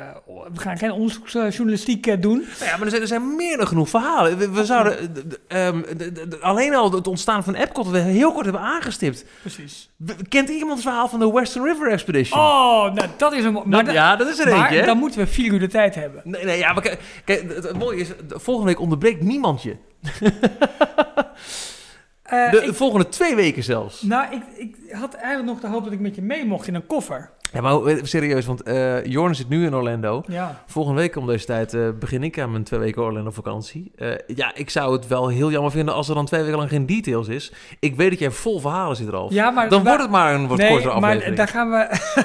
We gaan geen onderzoeksjournalistiek eh, doen. Nou ja, maar er zijn, er zijn meer dan genoeg verhalen. We, we zouden eh, ehm, alleen al het ontstaan van Epcot, dat we heel kort hebben aangestipt. Precies. Kent iemand het verhaal van de Western River Expedition? Oh, nou, dat is een... mo- Maar, Dat- da- ja, dat is er maar eentje. hè? dan moeten we vier uur de tijd hebben. Nee, nee, ja, maar kijk, kijk, het, het mooie is, de- volgende week onderbreekt niemand je. Eh, De ik- volgende twee weken zelfs. nou, ik, ik had eigenlijk nog de hoop dat ik met je mee mocht in een koffer. Ja, maar eh, serieus, want eh Jorn zit nu in Orlando. Ja. Volgende week om deze tijd begin ik aan mijn twee weken Orlando vakantie. Ja, ik zou het wel heel jammer vinden als er dan twee weken lang geen details is. Ik weet dat jij vol verhalen zit, Ralf. Ja, maar... dan wordt het maar een wat nee, kortere maar aflevering. daar gaan we...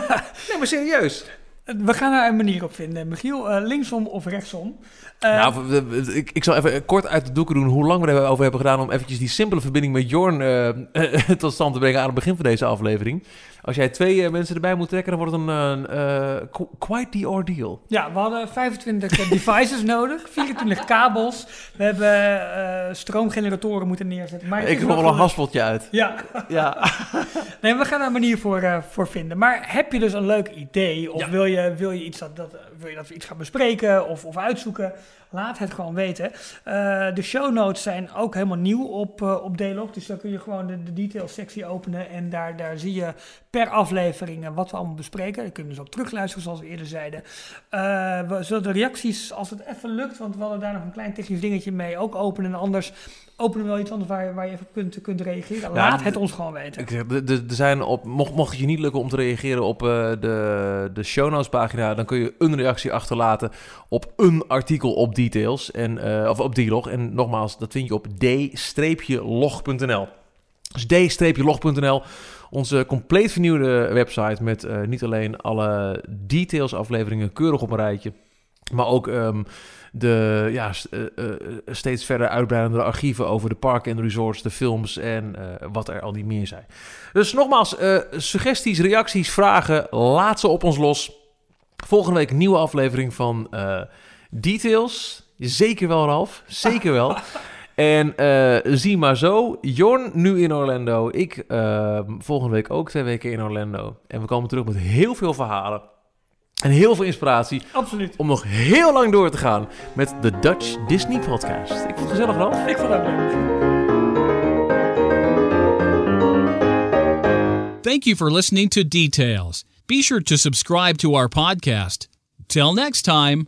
Nee, maar serieus. We gaan daar een manier op vinden. Michiel, linksom of rechtsom? Eh, nou, ik, ik zal even kort uit de doeken doen hoe lang we erover hebben gedaan om eventjes die simpele verbinding met Jorn eh, tot stand te brengen aan het begin van deze aflevering. Als jij twee eh, mensen erbij moet trekken, dan wordt het een eh, eh, qu- quite the ordeal. ja, we hadden 25 devices nodig, 24 kabels. We hebben stroomgeneratoren moeten neerzetten. Maar ik heb wel een haspeltje uit. Ja, Ja. nee, we gaan daar een manier voor, voor vinden. Maar heb je dus een leuk idee? Of Ja. wil, je, wil, je iets dat, dat, wil je dat we iets gaan bespreken of, of uitzoeken? Laat het gewoon weten. Eh, de show notes zijn ook helemaal nieuw op, eh op Delog. Dus dan kun je gewoon de, de details sectie openen. En daar, daar zie je per aflevering wat we allemaal bespreken. Dan kun je dus ook terugluisteren, zoals we eerder zeiden. Eh, we zullen de reacties, als het even lukt, want we hadden daar nog een klein technisch dingetje mee, ook openen. En anders openen we wel iets anders waar, waar je even kunt, kunt reageren. Laat het ons gewoon weten. Ik zeg, er- zijn op, mocht, mocht het je niet lukken om te reageren op de, de show notes pagina, dan kun je een reactie achterlaten op een artikel op Details, en, eh, of op D-log. En nogmaals, dat vind je op d-log.nl. Dus d-log.nl, onze compleet vernieuwde website met eh, niet alleen alle details afleveringen keurig op een rijtje, maar ook ehm, de ja, steeds verder uitbreidende archieven over de parken en resorts, de films en wat er al niet meer zijn. Dus nogmaals, suggesties, reacties, vragen, laat ze op ons los. Volgende week een nieuwe aflevering van Details. Zeker wel, Ralf. Zeker wel. En uh, zie maar zo, Jorn nu in Orlando. Ik uh, volgende week ook twee weken in Orlando. En we komen terug met heel veel verhalen. En heel veel inspiratie. Absoluut. Om nog heel lang door te gaan met de Dutch Disney Podcast. Ik vond het gezellig, Ralf. Ik vond het leuk. Thank you for listening to Details. Be sure to subscribe to our podcast. Till next time.